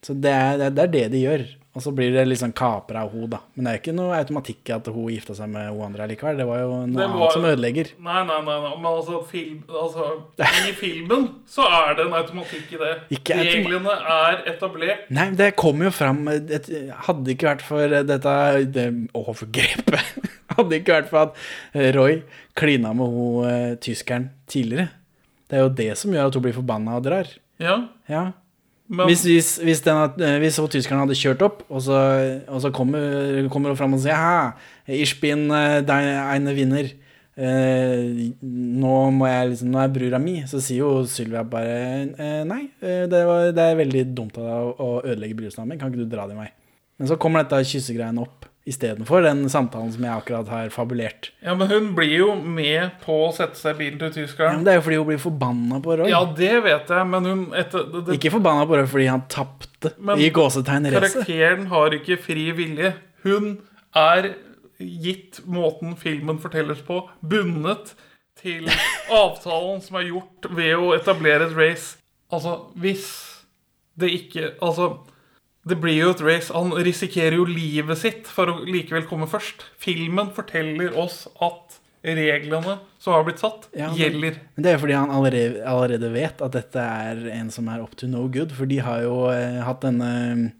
Så det er- det er det de gjør. Og så blir det litt sånn kapra av hun da. Men det er ikke noe automatikk i at hun gifta seg med hun andre likevel. Det var jo noe
var-
annet som ødelegger.
Nei, nei, nei, nei. Men altså, film, altså I filmen så er det en automatikk i det.
Ikke
Reglene er etablert.
Nei, det kom jo fram det Hadde ikke vært for dette det, overgrepet Hadde ikke vært for at eh, Roy klina med hun eh, tyskeren tidligere. Det er jo det som gjør at hun blir forbanna og drar.
Ja,
Ja.
Men
Hvis, hvis, hvis, denne, eh, hvis hun tyskeren hadde kjørt opp, og så, og så kommer, kommer hun fram og sier Ha, ich bin eh, vinner. Eh, nå, må jeg liksom, nå er brura mi. Så sier jo Sylvia bare eh, Nei, eh, det, var, det er veldig dumt av deg å, å ødelegge bryllupsdagen min. Kan ikke du dra din vei? Men så kommer dette kyssegreiene opp istedenfor den samtalen som jeg akkurat har fabulert.
Ja, men hun blir jo med på å sette seg i bilen til
Ja, men det er jo fordi hun blir forbanna på Roy.
Ja, det vet jeg, men hun etter, det, det,
Ikke forbanna på Roy fordi han tapte i gåsetegn racet.
Karakteren har ikke fri vilje. Hun er, gitt måten filmen fortelles på, bundet til avtalen som er gjort ved å etablere et race. Altså, hvis det ikke Altså, det blir jo et race. Han risikerer jo livet sitt for å likevel komme først. Filmen forteller oss at reglene som har blitt satt,
Ja, men-
gjelder.
Men det er jo fordi han allerede, allerede vet at dette er en som er up to no good. For de har jo eh, hatt denne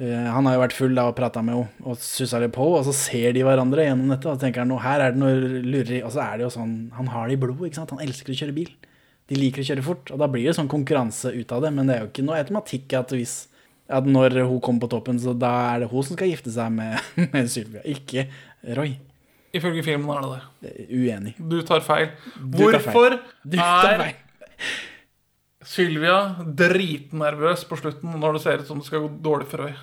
eh, Han har jo vært full da og prata med henne og sussa litt på, og så ser de hverandre gjennom dette og tenker han, her er det noe lureri. Og så er det jo sånn Han har det i blodet, ikke sant. Han elsker å kjøre bil. De liker å kjøre fort, og da blir det sånn konkurranse ut av det. Men det er jo ikke noe automatikk at hvis at når hun kommer på toppen, så da er det hun som skal gifte seg med, med Sylvia, ikke Roy.
Ifølge filmen er det det.
Uenig.
Du tar feil.
Du tar feil.
Hvorfor
tar
er. Sylvia dritnervøs på slutten når det ser ut som det skal gå dårlig for Roy?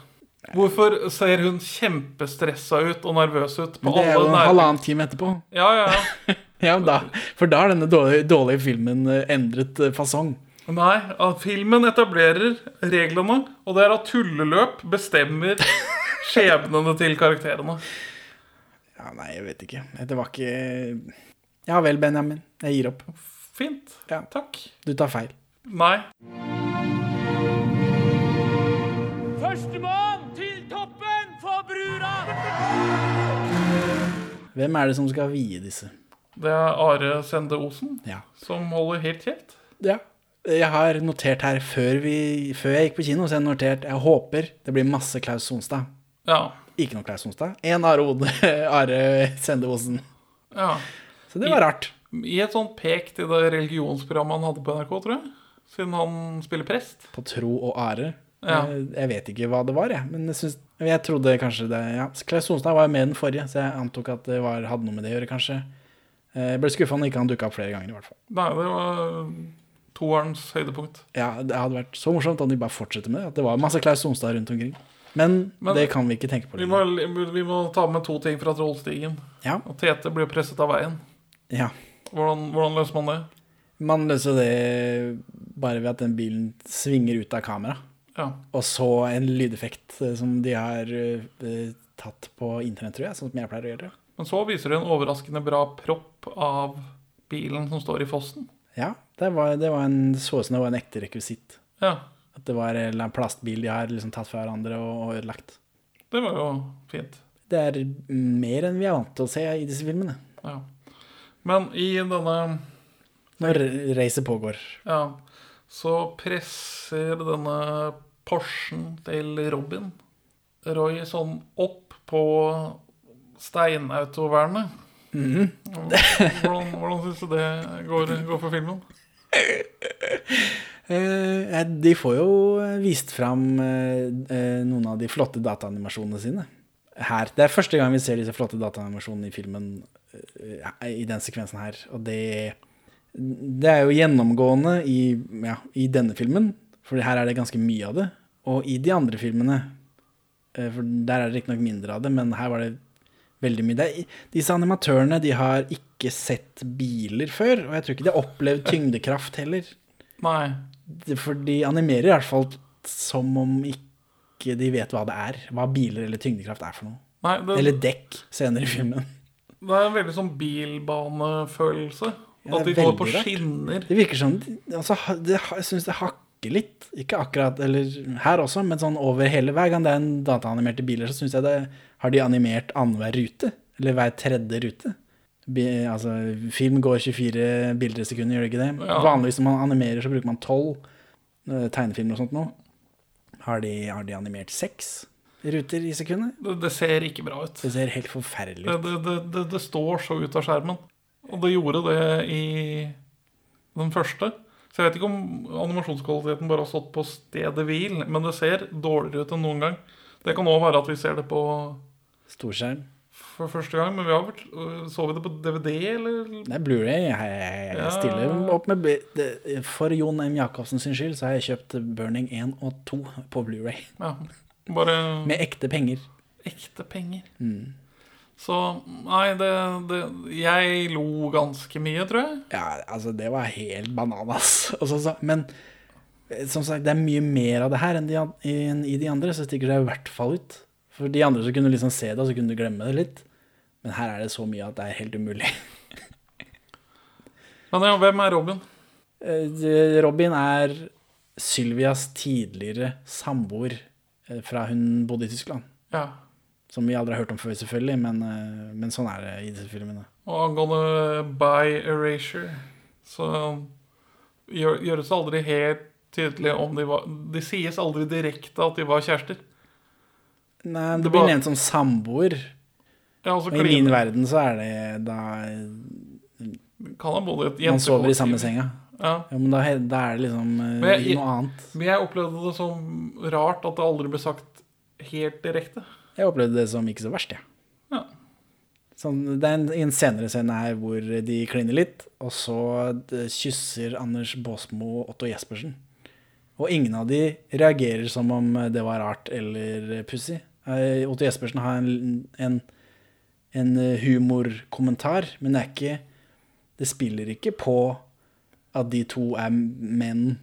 Hvorfor ser hun kjempestressa ut og nervøs ut på
det er jo en halvannen time etterpå.
Ja, ja, ja.
Ja, da, for da har denne dårlige, dårlige filmen eh, endret eh, fasong.
Nei, at filmen etablerer reglene, og det er at tulleløp bestemmer skjebnene til karakterene.
Ja, nei, jeg vet ikke. Det var ikke Ja vel, Benjamin. Jeg gir opp.
Fint.
Ja.
Takk.
Du tar feil.
Nei.
Førstemann til toppen for brura!
Hvem er det som skal vie disse?
Det er Are Sende Osen
Ja.
som holder helt kjeft.
ja. Jeg har notert her før, vi, før jeg gikk på kino, så jeg har notert Jeg håper det blir masse Klaus Sonstad.
Ja.
Ikke noe Klaus Sonstad. Én Are Ode, Are Sende Osen.
ja.
Så det var rart.
I et sånt pek til det religionsprogrammet han hadde på NRK, tror jeg. Siden han spiller prest.
På tro og are.
Ja.
Eh, Jeg vet ikke hva det var, jeg. Men jeg, synes, jeg trodde kanskje det Ja, Klaus Sonstad var jo med den forrige, så jeg antok at det var, hadde noe med det å gjøre, kanskje. Eh, Jeg ble skuffa når ikke han dukka opp flere ganger, i hvert fall.
Nei, det var toerens høydepunkt.
Ja, Det hadde vært så morsomt om de bare fortsetter med det. At det var masse Klaus Sonstad rundt omkring. Men,
Men-
det kan vi ikke tenke på
Vi må, vi må ta med to ting fra Trollstigen.
Ja,
Og Tete blir presset av veien.
ja.
Hvordan, hvordan løser man det?
Man løser det bare ved at den bilen svinger ut av kamera.
Ja.
Og så en lydeffekt eh, som de har uh, tatt på internett, tror jeg. Sånn som jeg pleier å gjøre.
Men så viser de en overraskende bra propp av bilen som står i fossen.
Ja, det var, det var en, så ut som det var en ekte rekvisitt.
Ja,
At det var en plastbil de har liksom tatt fra hverandre og, og ødelagt.
det var jo fint.
Det er mer enn vi er vant til å se i disse filmene.
Ja. Men i denne
Når racet pågår.
Ja, så presser denne Porschen til Robin Roy sånn opp på steinautovernet. hvordan hvordan syns du det går, går for filmen?
Eh, de får jo vist fram eh, eh, noen av de flotte dataanimasjonene sine. Her. Det er første gang vi ser disse flotte dataanimasjonene i filmen eh, i den sekvensen her. Og det, det er jo gjennomgående i, ja, i denne filmen, for her er det ganske mye av det. Og i de andre filmene, eh, for der er det riktignok mindre av det, men her var det veldig mye. Disse animatørene de har ikke sett biler før, og jeg tror ikke de har opplevd tyngdekraft heller.
Nei.
For de animerer i hvert fall som om ikke de vet hva det er. Hva biler eller tyngdekraft er for noe.
Nei det,
Eller dekk senere i filmen.
det er en veldig sånn bilbanefølelse.
Ja,
At de går på skinner.
Det virker som altså, det, Jeg syns det hakker litt. Ikke akkurat eller her også, men sånn over hele. Hver gang det er en dataanimerte biler, så syns jeg det har de animert annenhver rute. Eller hver tredje rute. Altså, film går 24 bilder i sekundet, gjør det ikke det?
Ja.
Vanligvis når man animerer, så bruker man 12 eh, tegnefilmer og sånt nå. Har de, har de animert seks ruter i sekundet?
Det, det ser ikke bra ut.
Det ser helt forferdelig
Det,
ut.
det, det, det, det står så ut av skjermen. Og det gjorde det i den første. Så jeg vet ikke om animasjonskvaliteten bare har stått på stedet hvil, men det ser dårligere ut enn noen gang. Det kan òg være at vi ser det på
Storskjerm.
For første gang, men vi har vært, øh, så vi det på DVD, eller?
Er Blu-ray. Jeg, jeg,
Ja.
stiller opp med For Jon M. Jacobsen sin skyld så har jeg kjøpt Burning 1 og 2 på Blu-ray.
Ja, bare
Med ekte penger.
ekte penger.
Mm.
Så nei, det, det Jeg lo ganske mye, tror jeg.
Ja, altså, det var helt bananas. Og så- men eh, som sagt, det er mye mer av det her enn, de, enn i de andre, så stikker det i hvert fall ut. For de andre så kunne du liksom se det, og så kunne du glemme det litt. Men her er det så mye at det er helt umulig.
Men ja, hvem er Robin?
Eh, Robin er Sylvias tidligere samboer eh, fra hun bodde i Tyskland.
Ja.
Som vi aldri har hørt om før, selvfølgelig, men, eh, men sånn er det i disse filmene.
Og angående by erasure, så gjør, gjøres det aldri helt tydelig om de var Det sies aldri direkte at de var kjærester.
Nei, det
Det
blir nevnt som samboer.
Ja, altså,
I min verden så er det da man sover i samme senga.
Ja.
Ja, men da, da er det liksom eh,
jeg-
noe annet.
Men jeg opplevde det som rart at det aldri ble sagt helt direkte.
Jeg opplevde det som ikke så verst, jeg.
Ja.
Sånn, det er en, en senere scene her hvor de kliner litt, og så kysser Anders Baasmo Otto Jespersen. Og ingen av de reagerer som om det var rart eller pussig. Eh, Otto Jespersen har en, en, en humorkommentar, men det er ikke Det spiller ikke på at de to er menn,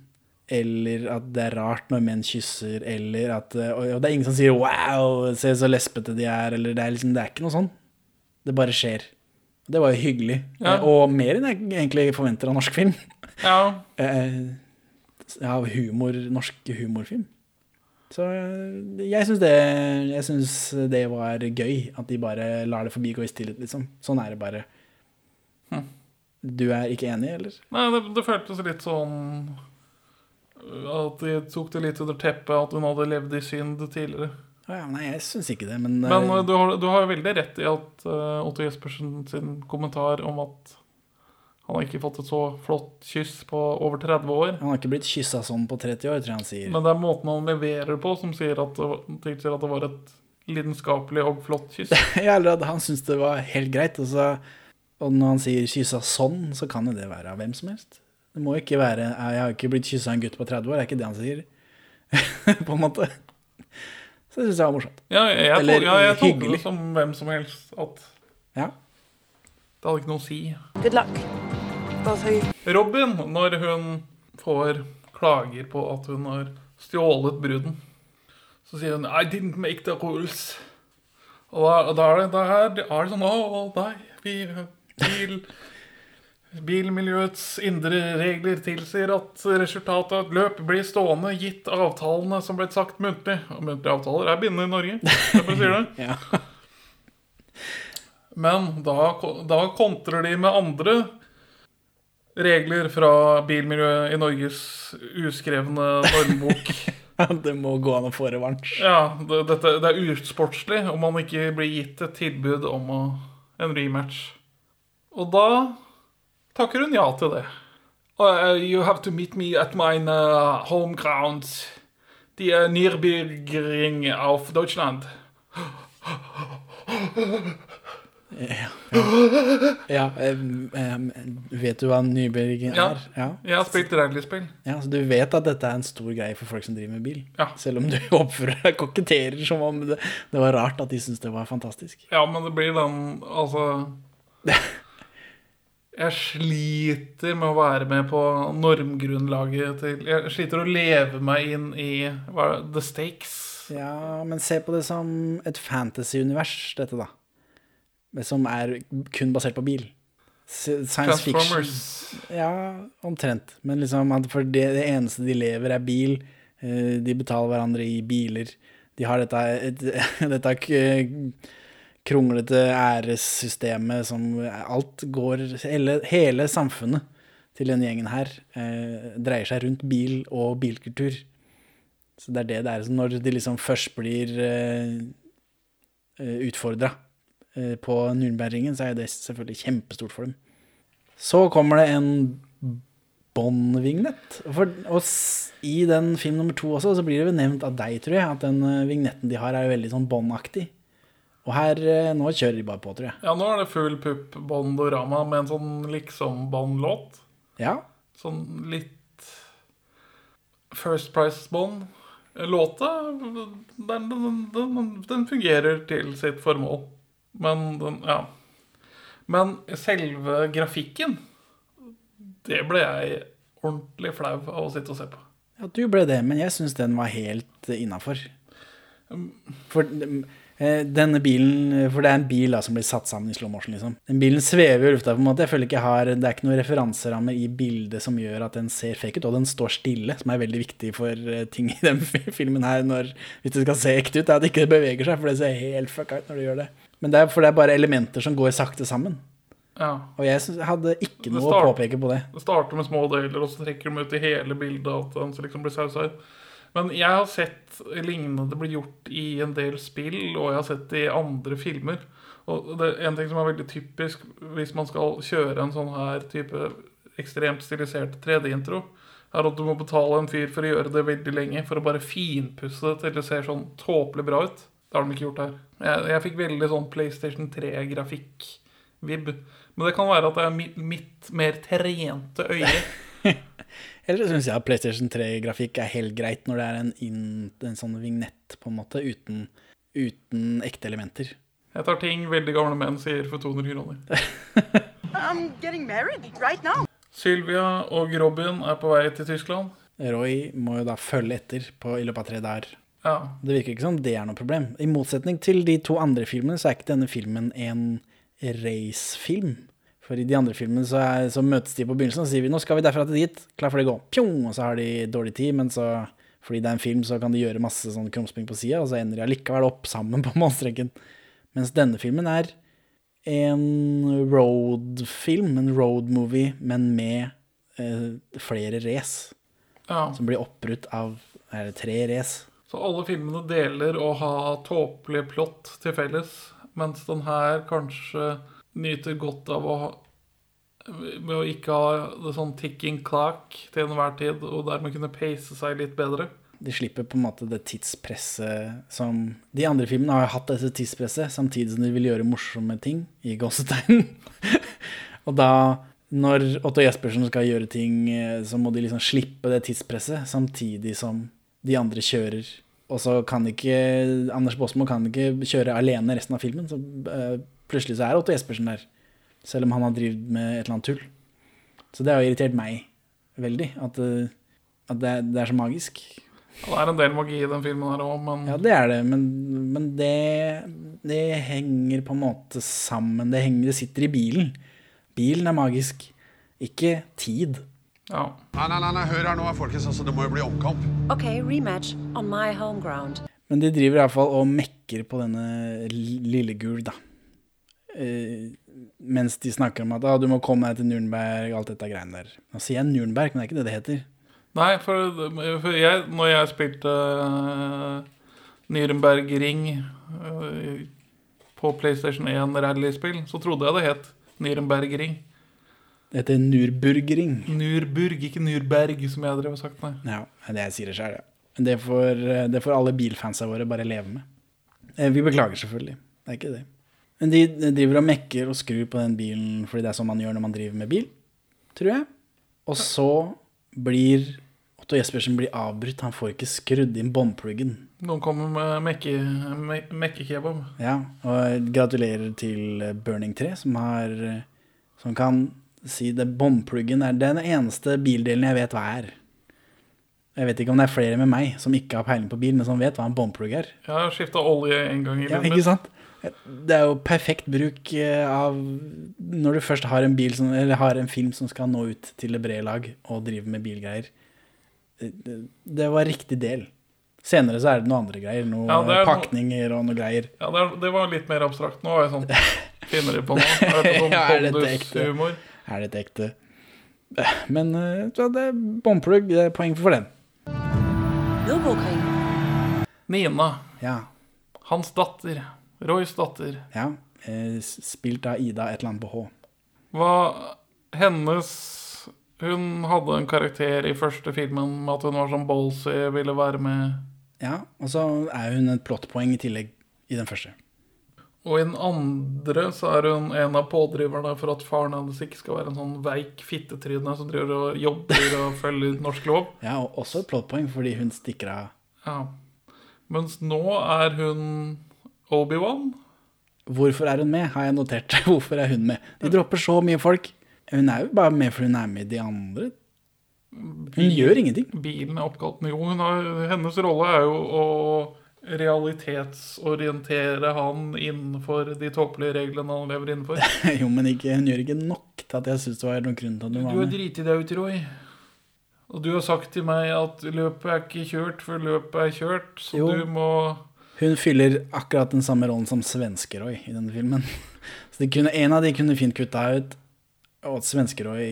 eller at det er rart når menn kysser, eller at eh, Og og det er ingen som sier 'wow, se så lesbete de er', eller det er liksom Det er ikke noe sånn. Det bare skjer. Det var jo hyggelig.
Ja.
Eh, Og mer enn jeg egentlig forventer av norsk film.
Ja,
Eh, Av humor, norsk humorfilm. Så eh, jeg syns det, det var gøy, at de bare lar det forbigå i stillhet, liksom. Sånn er det bare. Du er ikke enig, eller?
Nei, det, det føltes litt sånn øh, At de tok det litt under teppet at hun hadde levd i synd tidligere.
Ja, nei, jeg syns ikke det, men,
Men
eh,
du har, du har jo veldig rett i at uh, Otto Jespersen sin kommentar om at han har ikke fått et så flott kyss på over 30 år.
han har ikke blitt kyssa sånn på 30 år, tror jeg han sier.
Men det er måten han leverer på som sier at det, var- at det var et lidenskapelig og flott kyss.
Ja, eller at han syntes det var helt greit. Og, så, og når han sier 'kyssa sånn', så kan jo det være av hvem som helst. Det må ikke være 'jeg har ikke blitt kyssa av en gutt på 30 år', det er ikke det han sier. på en måte. Så det syns jeg var morsomt.
Ja, jeg, jeg,
Eller
ja, jeg
hyggelig.
det som hvem som helst. At
Ja.
det hadde ikke noe å si.
Good luck, of.
Robin, når hun får klager på at hun har stjålet bruden, så sier hun I didn't make the rules. Og da, da, er, det, da er, det, er det sånn Å, nei, vi bil, Bilmiljøets indre regler tilsier at resultatet av et løp blir stående gitt avtalene som ble sagt muntlig. Og muntlige avtaler er bindende i Norge. Jeg bare sier det.
Ja.
Men da, da kontrer de med andre regler fra bilmiljøet i Norges uskrevne normbok.
det må gå an å få revansj.
Ja, det, dette, det er usportslig om man ikke blir gitt et tilbud om å, en rematch. Og da takker hun ja til det. Uh, you have to meet me at mine uh, home grounds. The uh, Nürburgring of Deutschland.
Ja, ja. em, vet du hva Nybergen er? Ja.
Jeg har spilt rallyspill.
ja. Så du vet at dette er en stor greie for folk som driver med bil?
Ja.
Selv om du oppfører deg koketterer som om det, det var rart at de syntes det var fantastisk.
Ja, men det blir den Altså Jeg sliter med å være med på normgrunnlaget til Jeg sliter å leve meg inn i hva, the stakes.
Ja, men se på det som et fantasy-univers, dette, da. Men Som er kun basert på bil. Science fiction. Ja, omtrent. Men liksom for det, det eneste de lever, er bil. Eh, De betaler hverandre i biler. De har dette, et, dette kronglete æressystemet som alt går Hele, hele samfunnet til denne gjengen her eh, dreier seg rundt bil og bilkultur. Så det er det det er. Når de liksom først blir eh, utfordra eh, på Nürnbergringen, så er det selvfølgelig kjempestort for dem. Så kommer det en Bond-vignett. Og i den film nummer to også, så blir det vel nevnt av deg, tror jeg, at den eh, vignetten de har, er veldig sånn Bond-aktig. Og her, eh, nå kjører de bare på, tror jeg.
Ja, nå er det full pupp Bondorama med en sånn liksom-Bond-låt.
Ja,
Sånn litt First Price Bond. Låta, den, den, den, den fungerer til sitt formål. Men den, ja. Men selve grafikken, det ble jeg ordentlig flau av å sitte og se på.
ja du ble det, men jeg syns den var helt innafor. For eh, denne bilen For det er en bil da som blir satt sammen i slow motion, liksom. Den bilen svever i lufta på en måte. Jeg føler ikke jeg har Det er ikke noen referanserammer i bildet som gjør at den ser fake ut, og den står stille, som er veldig viktig for eh, ting i den filmen her, når, hvis det skal se ekte ut, er at det ikke beveger seg, for det ser helt fucka ut når det gjør det. Men det er, for det er bare elementer som går sakte sammen.
Ja.
Og jeg synes, hadde ikke
noe
noe å påpeke på det.
Det starter med små deler, og så trekker de ut i hele bildet at den liksom blir sausa. Men jeg har sett lignende bli gjort i en del spill, og jeg har sett det i andre filmer. Og det er en ting som er veldig typisk hvis man skal kjøre en sånn her type ekstremt stilisert 3D-intro, er at du må betale en fyr for å gjøre det veldig lenge, for å bare finpusse det til det ser sånn tåpelig bra ut. Det har de ikke gjort her. Jeg, jeg fikk veldig sånn PlayStation 3-grafikk-vib. Men det kan være at det er mitt, mitt mer trente øye.
Eller syns jeg at PlayStation 3-grafikk er helt greit når det er en, in, en sånn vignett, på en måte, uten, uten ekte elementer.
Jeg tar ting veldig gamle menn sier for 200 kroner.
I'm getting married right now.
Sylvia og Robin er på vei til Tyskland.
Roy må jo da følge etter på, i løpet av tre dager.
Ja,
Det virker ikke som det er noe problem. I motsetning til de to andre filmene, så er ikke denne filmen en racefilm. For i de andre filmene så, er, så møtes de på begynnelsen og sier vi, nå skal vi derfra til dit, klar for det, gå. Pjong! Og så har de dårlig tid, men så, fordi det er en film, så kan de gjøre masse sånn krumspring på sida, og så ender de allikevel opp sammen på målstreken. Mens denne filmen er en road-film, en road-movie, men med eh, flere race,
ja.
som blir oppbrutt av er det tre race.
Så alle filmene deler å ha tåpelig plott til felles, mens den her kanskje nyter godt av å ha ved å ikke ha det sånn ticking clock til enhver tid, og dermed kunne pace seg litt bedre.
De slipper på en måte det tidspresset som De andre filmene har jo hatt dette tidspresset, samtidig som de vil gjøre morsomme ting, i gåsetegn. og da, når Otto Jespersen skal gjøre ting, eh, så må de liksom slippe det tidspresset, samtidig som de andre kjører. Og så kan ikke Anders Baasmo kan ikke kjøre alene resten av filmen, så uh, plutselig så er Otto Jespersen der. Selv om han har drevet med et eller annet tull. Så det har jo irritert meg veldig, at, eh, at det, det er så magisk.
Ja, det er en del magi i den filmen her òg, men
Ja, det er det, men, men det, det henger på en måte sammen. Det, henger, det sitter i bilen. Bilen er magisk, ikke tid.
Ja.
Nei, nei, nei, nei, hør her nå, folkens. Altså, det må jo bli omkamp.
Ok, rematch on my home ground.
Men de driver iallfall og mekker på denne Lillegul, da. Eh, mens de snakker om at ah, du må komme deg til Nürnberg, alt dette greiene der. Nå sier jeg Nürnberg, men det er ikke det det heter.
Nei, for, for jeg, når jeg spilte uh, Nürnberg Ring uh, på PlayStation 1 rallyspill, så trodde jeg det het Nürnberg Ring.
Det heter Nürburgring.
Nürburg, ikke Nürberg, som jeg drev og sagt. Nei.
Ja, det er sier det sjøl, ja. Men det får, det får alle bilfansa våre bare leve med. Eh, Vi beklager selvfølgelig. Det er ikke det. Men de driver og mekker og skrur på den bilen fordi det er sånn man gjør når man driver med bil, tror jeg. Og så blir Otto Jespersen blir avbrutt. Han får ikke skrudd inn båndpluggen.
Noen kommer med mekke.
Ja, og gratulerer til Burning 3, som har Som kan si det båndpluggen er den eneste bildelen jeg vet hva er. Jeg vet ikke om det er flere med meg som ikke har peiling på bil, men som vet hva en båndplugg er.
Jeg har skifta olje en gang i
Ja,
livet
ikke sant? Det er jo perfekt bruk eh, av Når du først har en bil som, eller har en film som skal nå ut til det brede lag og drive med bilgreier. Det, var riktig del. Senere så er det noen andre greier. Noen
Ja, er
pakninger og noe greier.
Ja, det, er- det var litt mer abstrakt. Nå var jeg sånn Finner de på noe? Er det sånn
Ja, er dette ekte? Er litt ekte Men ja, det er bomplugg. Det er poeng for den.
Nina,
Ja.
hans datter, Roys datter.
ja. Eh, Spilt av Ida et eller annet på H.
Hva hennes Hun hadde en karakter i første filmen med at hun var sånn ballsy, ville være med
Ja, og så er hun et plottpoeng i tillegg i den første.
Og i den andre så er hun en av pådriverne for at faren hennes ikke skal være en sånn veik fittetryne som driver og jobber og følger norsk lov.
Ja, og også et plottpoeng fordi hun stikker av.
Ja. Mens nå er hun Obi-Wan.
Hvorfor er hun med, har jeg notert. Hvorfor er hun med? De dropper så mye folk. Hun er jo bare med fordi hun er med de andre. Hun gjør ingenting.
Bilen er oppkalt Jo, hun har, hennes rolle er jo å realitetsorientere han innenfor de tåpelige reglene han lever innenfor.
Jo, men ikke, hun gjør ikke nok til at jeg syns det var noen grunn til at hun
Du
var
har
med.
driti deg ut, Roy. Og du har sagt til meg at løpet er ikke kjørt før løpet er kjørt, så
Jo.
du må
Hun fyller akkurat den samme rollen som Svenskeroy i denne filmen. Så kunne, en av de kunne fint kutta ut. Og at Svenskeroy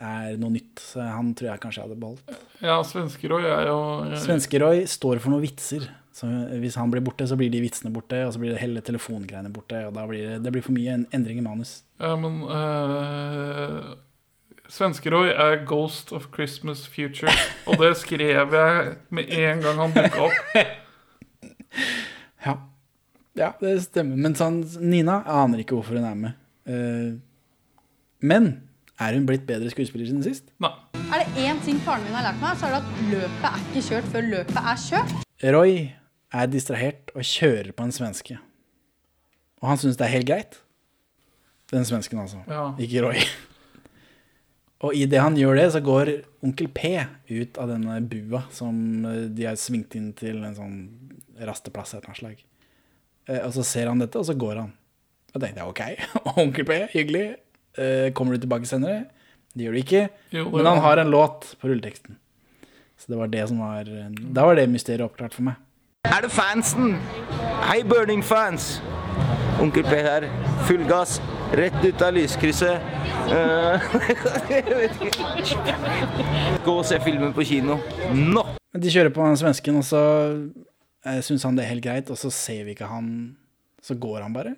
er noe nytt, så han tror jeg kanskje jeg hadde beholdt.
Ja, Svenskeroy er jo
Svenskeroy står for noen vitser. Så hvis han blir borte, så blir de vitsene borte, og så blir det hele telefongreiene borte, og da blir det, det blir for mye en endring i manus.
Ja, men uh, Svenskeroy er Ghost of Christmas Future. Og det skrev jeg med en gang han dukka opp.
Ja. ja, det stemmer. Men sånn, Nina jeg aner ikke hvorfor hun er med. Uh, men er hun blitt bedre skuespiller siden sist?
Nei.
Er det én ting faren min har lært meg, så er det at løpet er ikke kjørt før løpet er kjørt.
Roy er distrahert og kjører på en svenske. Og han syns det er helt greit. Den svensken, altså.
Ja.
Ikke Roy. Og idet han gjør det, så går onkel P ut av denne bua som eh, de har svingt inn til en sånn rasteplass av et eller annet slag. Eh, Og så ser han dette, og så går han. Og tenkte jeg OK, onkel P, hyggelig. Eh, Kommer du tilbake senere? Det gjør du ikke.
Jo,
Men han. har en låt på rulleteksten. Så det var det som var Da var det mysteriet oppklart for meg.
Er det fansen? Hei, Burning-fans! Onkel P her. Full gass. Rett ut av lyskrysset. Eh. Gå og se filmen på kino. Nå!
Men de kjører på den svensken, og så eh, syns han det er helt greit, og så ser vi ikke han Så går han bare?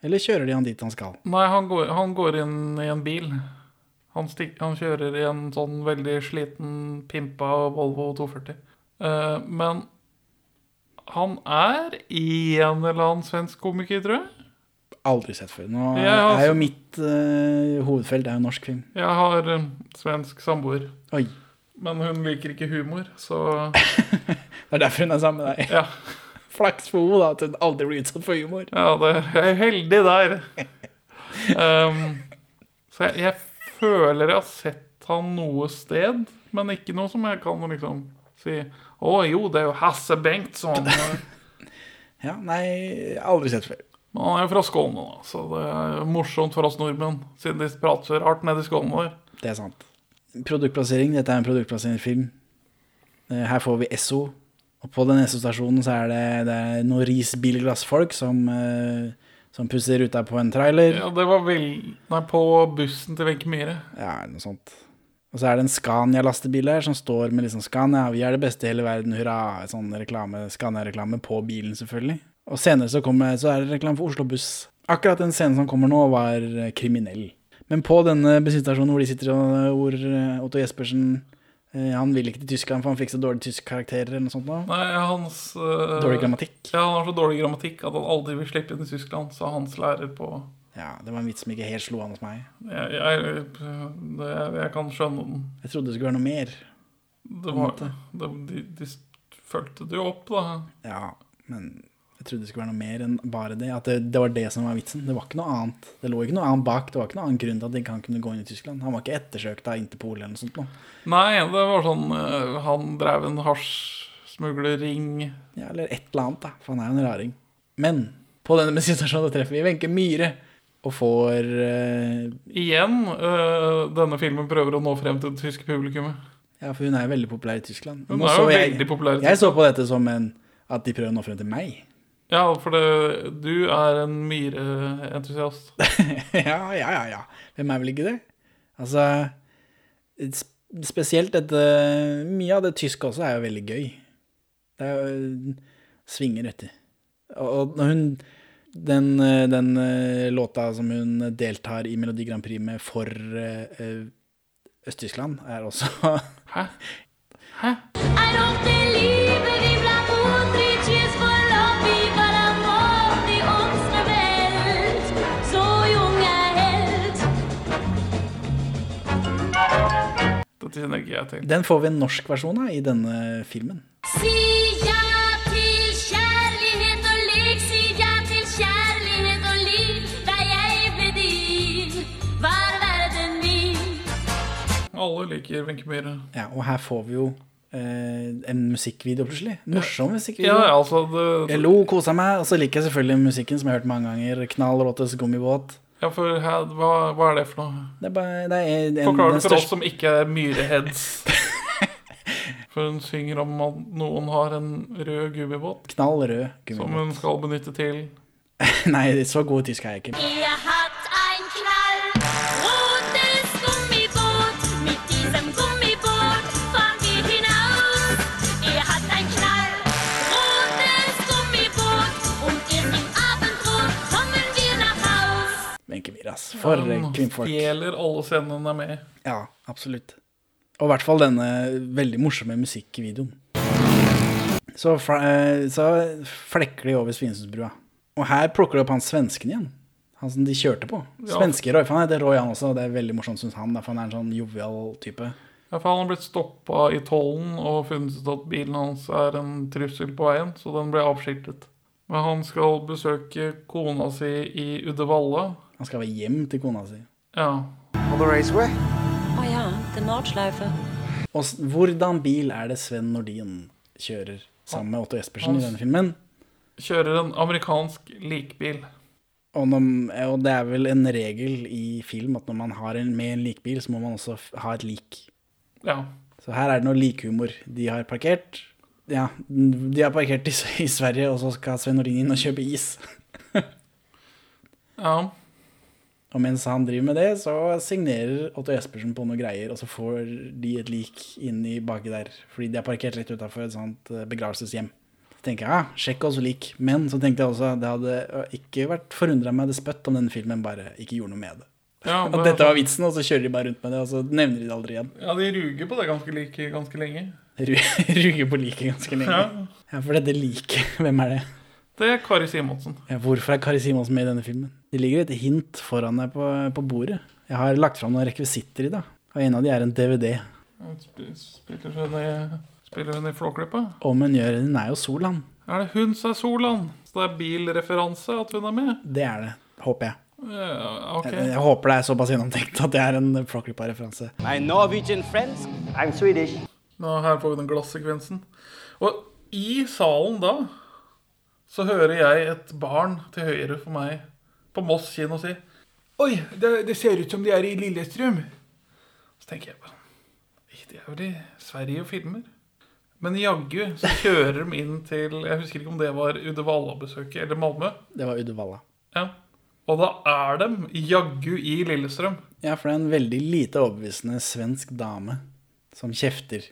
Eller kjører de han dit han skal?
Nei, han går, han går inn i en bil. Han, stik, han kjører i en sånn veldig sliten, pimpa Volvo 240. Uh, men han er en eller annen svensk komiker, tror jeg.
Aldri sett før. Nå
Ja, altså-
er jo mitt uh, hovedfelt er jo norsk film.
Jeg har uh, svensk samboer.
Oi.
Men hun liker ikke humor, så
Det er derfor hun er sammen med deg.
ja.
Flaks for henne at hun aldri blir utsatt for humor.
Ja, det, er heldig der. Um, så jeg, jeg føler jeg har sett han noe sted, men ikke noe som jeg kan liksom si Å jo, det er jo Hasse Bengtsson.
Ja, nei, aldri sett før.
Men han er jo fra Skåne, da, så det er morsomt for oss nordmenn, siden de prater hardt rart nede i Skåne der.
Det er sant. Produktplassering. Dette er en produktplasseringsfilm. Eh, Her får vi Esso. Og på den Esso-stasjonen så er det, det er noen risbilglassfolk som, eh, som pusser ruta på en trailer.
Ja, det var vel Nei, på bussen til Wenche Myhre.
Ja, noe sånt. Og så er det en Scania-lastebil her som står med liksom Scania, vi er det beste i hele verden, hurra, sånn reklame, Scania-reklame på bilen selvfølgelig. Og senere så, kommer, så er det reklame for Oslo Buss. Akkurat den scenen som kommer nå var eh, kriminell. Men på denne bensinstasjonen hvor de sitter og hvor eh, Otto Jespersen, eh, han vil ikke til Tyskland for han fikk så dårlig tysk karakterer eller noe sånt Da.
Nei, hans øh,
Dårlig grammatikk.
Ja, han har så dårlig grammatikk at han aldri vil slippe inn i Tyskland, sa hans lærer på
Ja, det var en vits som ikke helt slo an hos meg.
Jeg, jeg, det, jeg kan skjønne den.
Jeg trodde det skulle være noe mer.
Det var, det, de, de fulgte det jo opp, da.
Ja, men jeg trodde det skulle være noe mer enn bare det. At det, det var det som var vitsen. Det var ikke noe annet. Det lå ikke noe annet bak. Det var ikke noen annen grunn til at ikke han kunne gå inn i Tyskland. Han var ikke ettersøkt av Interpol eller noe sånt. Nå.
Nei, det var sånn eh, Han drev en hasjsmuglerring.
Ja, eller et eller annet, da. For han er jo en raring. Men på denne bensinstasjonen treffer vi Wenche Myhre. Og får eh,
Igjen, eh, denne filmen prøver å nå frem til det tyske publikummet.
Ja, for hun er jo veldig populær i Tyskland.
Hun er jo
jeg,
veldig populær i Tyskland.
Jeg så på dette som en at de prøver å nå frem til meg.
Ja, for det, du er en myreentusiast.
ja, ja, ja, ja. Hvem er vel ikke det? Altså, spesielt dette Mye av det tyske også er jo veldig gøy. Det er jo svinger, vet du. Og, og hun den, eh, den eh, låta som hun deltar i Melodi Grand Prix med for eh, Øst-Tyskland, er også
Hæ? Hæ? Dette kjenner ikke jeg til.
Den får vi en norsk versjon av i denne filmen.
Si ja
Alle liker Wenche Myhre.
Ja, og her får vi jo eh, en musikkvideo plutselig. Morsom musikkvideo.
Ja, altså det,
Jeg lo, kosa meg, og så liker jeg selvfølgelig musikken som jeg har hørt mange ganger. Knall Råtes gummibåt.
Ja, for her, hva, hva er det for noe?
Det er bare det er en,
Forklar det for oss som ikke er myreheads. For hun synger om at noen har en rød gummibåt
Knall rød
som hun skal benytte til
Nei, så god tysk er jeg ikke. Ass. For
Han
kvinnfolk.
stjeler alle scenene hun er med i.
Ja, absolutt. Og i hvert fall denne veldig morsomme musikkvideoen. Så, eh, så flekker de over Svinesundsbrua. Og her plukker de opp han svensken igjen. Han som de kjørte på.
Ja.
Svenske Roy. For han heter Roy, han også. Og det er veldig morsomt, syns han. For han er en sånn jovial type.
Ja, for han har blitt stoppa i tollen og funnet ut at bilen hans er en trussel på veien, så den ble avskiltet. Men han skal besøke kona si i Uddevalla.
Han skal være hjem til kona si.
Ja.
Å ja, til Nordschleife.
Og hvordan bil er det Sven Nordin kjører sammen med Otto Jespersen i denne filmen?
Kjører en amerikansk likbil.
Og, når, og det er vel en regel i film at når man har en, med en likbil, så må man også ha et lik.
Ja.
Så her er det noe likhumor. De har parkert Ja, de har parkert i, i Sverige, og så skal Sven Nordin inn og kjøpe is.
Ja.
Og mens han driver med det, så signerer Otto Jespersen på noen greier, og så får de et lik inn i baki der, fordi de er parkert rett utafor et sånt eh, begravelseshjem. Så tenker jeg, ja, sjekk også lik. Men så tenkte jeg også, det hadde øh, ikke vært forundra meg det spøtt om denne filmen bare ikke gjorde noe med det.
Ja,
At dette var vitsen, og så kjører de bare rundt med det, og så nevner de det aldri igjen.
Ja, de ruger på det ganske, like, ganske lenge.
Ru- Ruger på liket ganske lenge.
Ja.
Ja, for dette liket, hvem er det?
Det er Kari Simonsen.
Ja, hvorfor er Kari Simonsen med i denne filmen? Det ligger et hint foran deg på, på bordet. Jeg har lagt fram noen rekvisitter i dag, og en av de er en DVD.
Spiller hun i, spiller hun i Flåklypa?
Om hun gjør Hun er jo Solan.
Er det hun som er Solan? Så det er bilreferanse at hun er med?
Det er det, håper jeg.
Ja, okay.
Jeg, jeg håper det er såpass gjennomtenkt at det er en Flåklypa-referanse.
My Norwegian friends, I'm Swedish.
Nå, her får vi den glassekvensen. Og i salen da så hører jeg et barn til høyre for meg på Moss kino si Oi, det, det ser ut som de er i Lillestrøm. Så tenker jeg bare De er vel i Sverige og filmer. Men jaggu så kjører de inn til Jeg husker ikke om det var Uddevalla-besøket eller Malmö.
Det var Uddevalla.
Ja. Og da er de jaggu i Lillestrøm.
Ja, for det er en veldig lite overbevisende svensk dame som kjefter.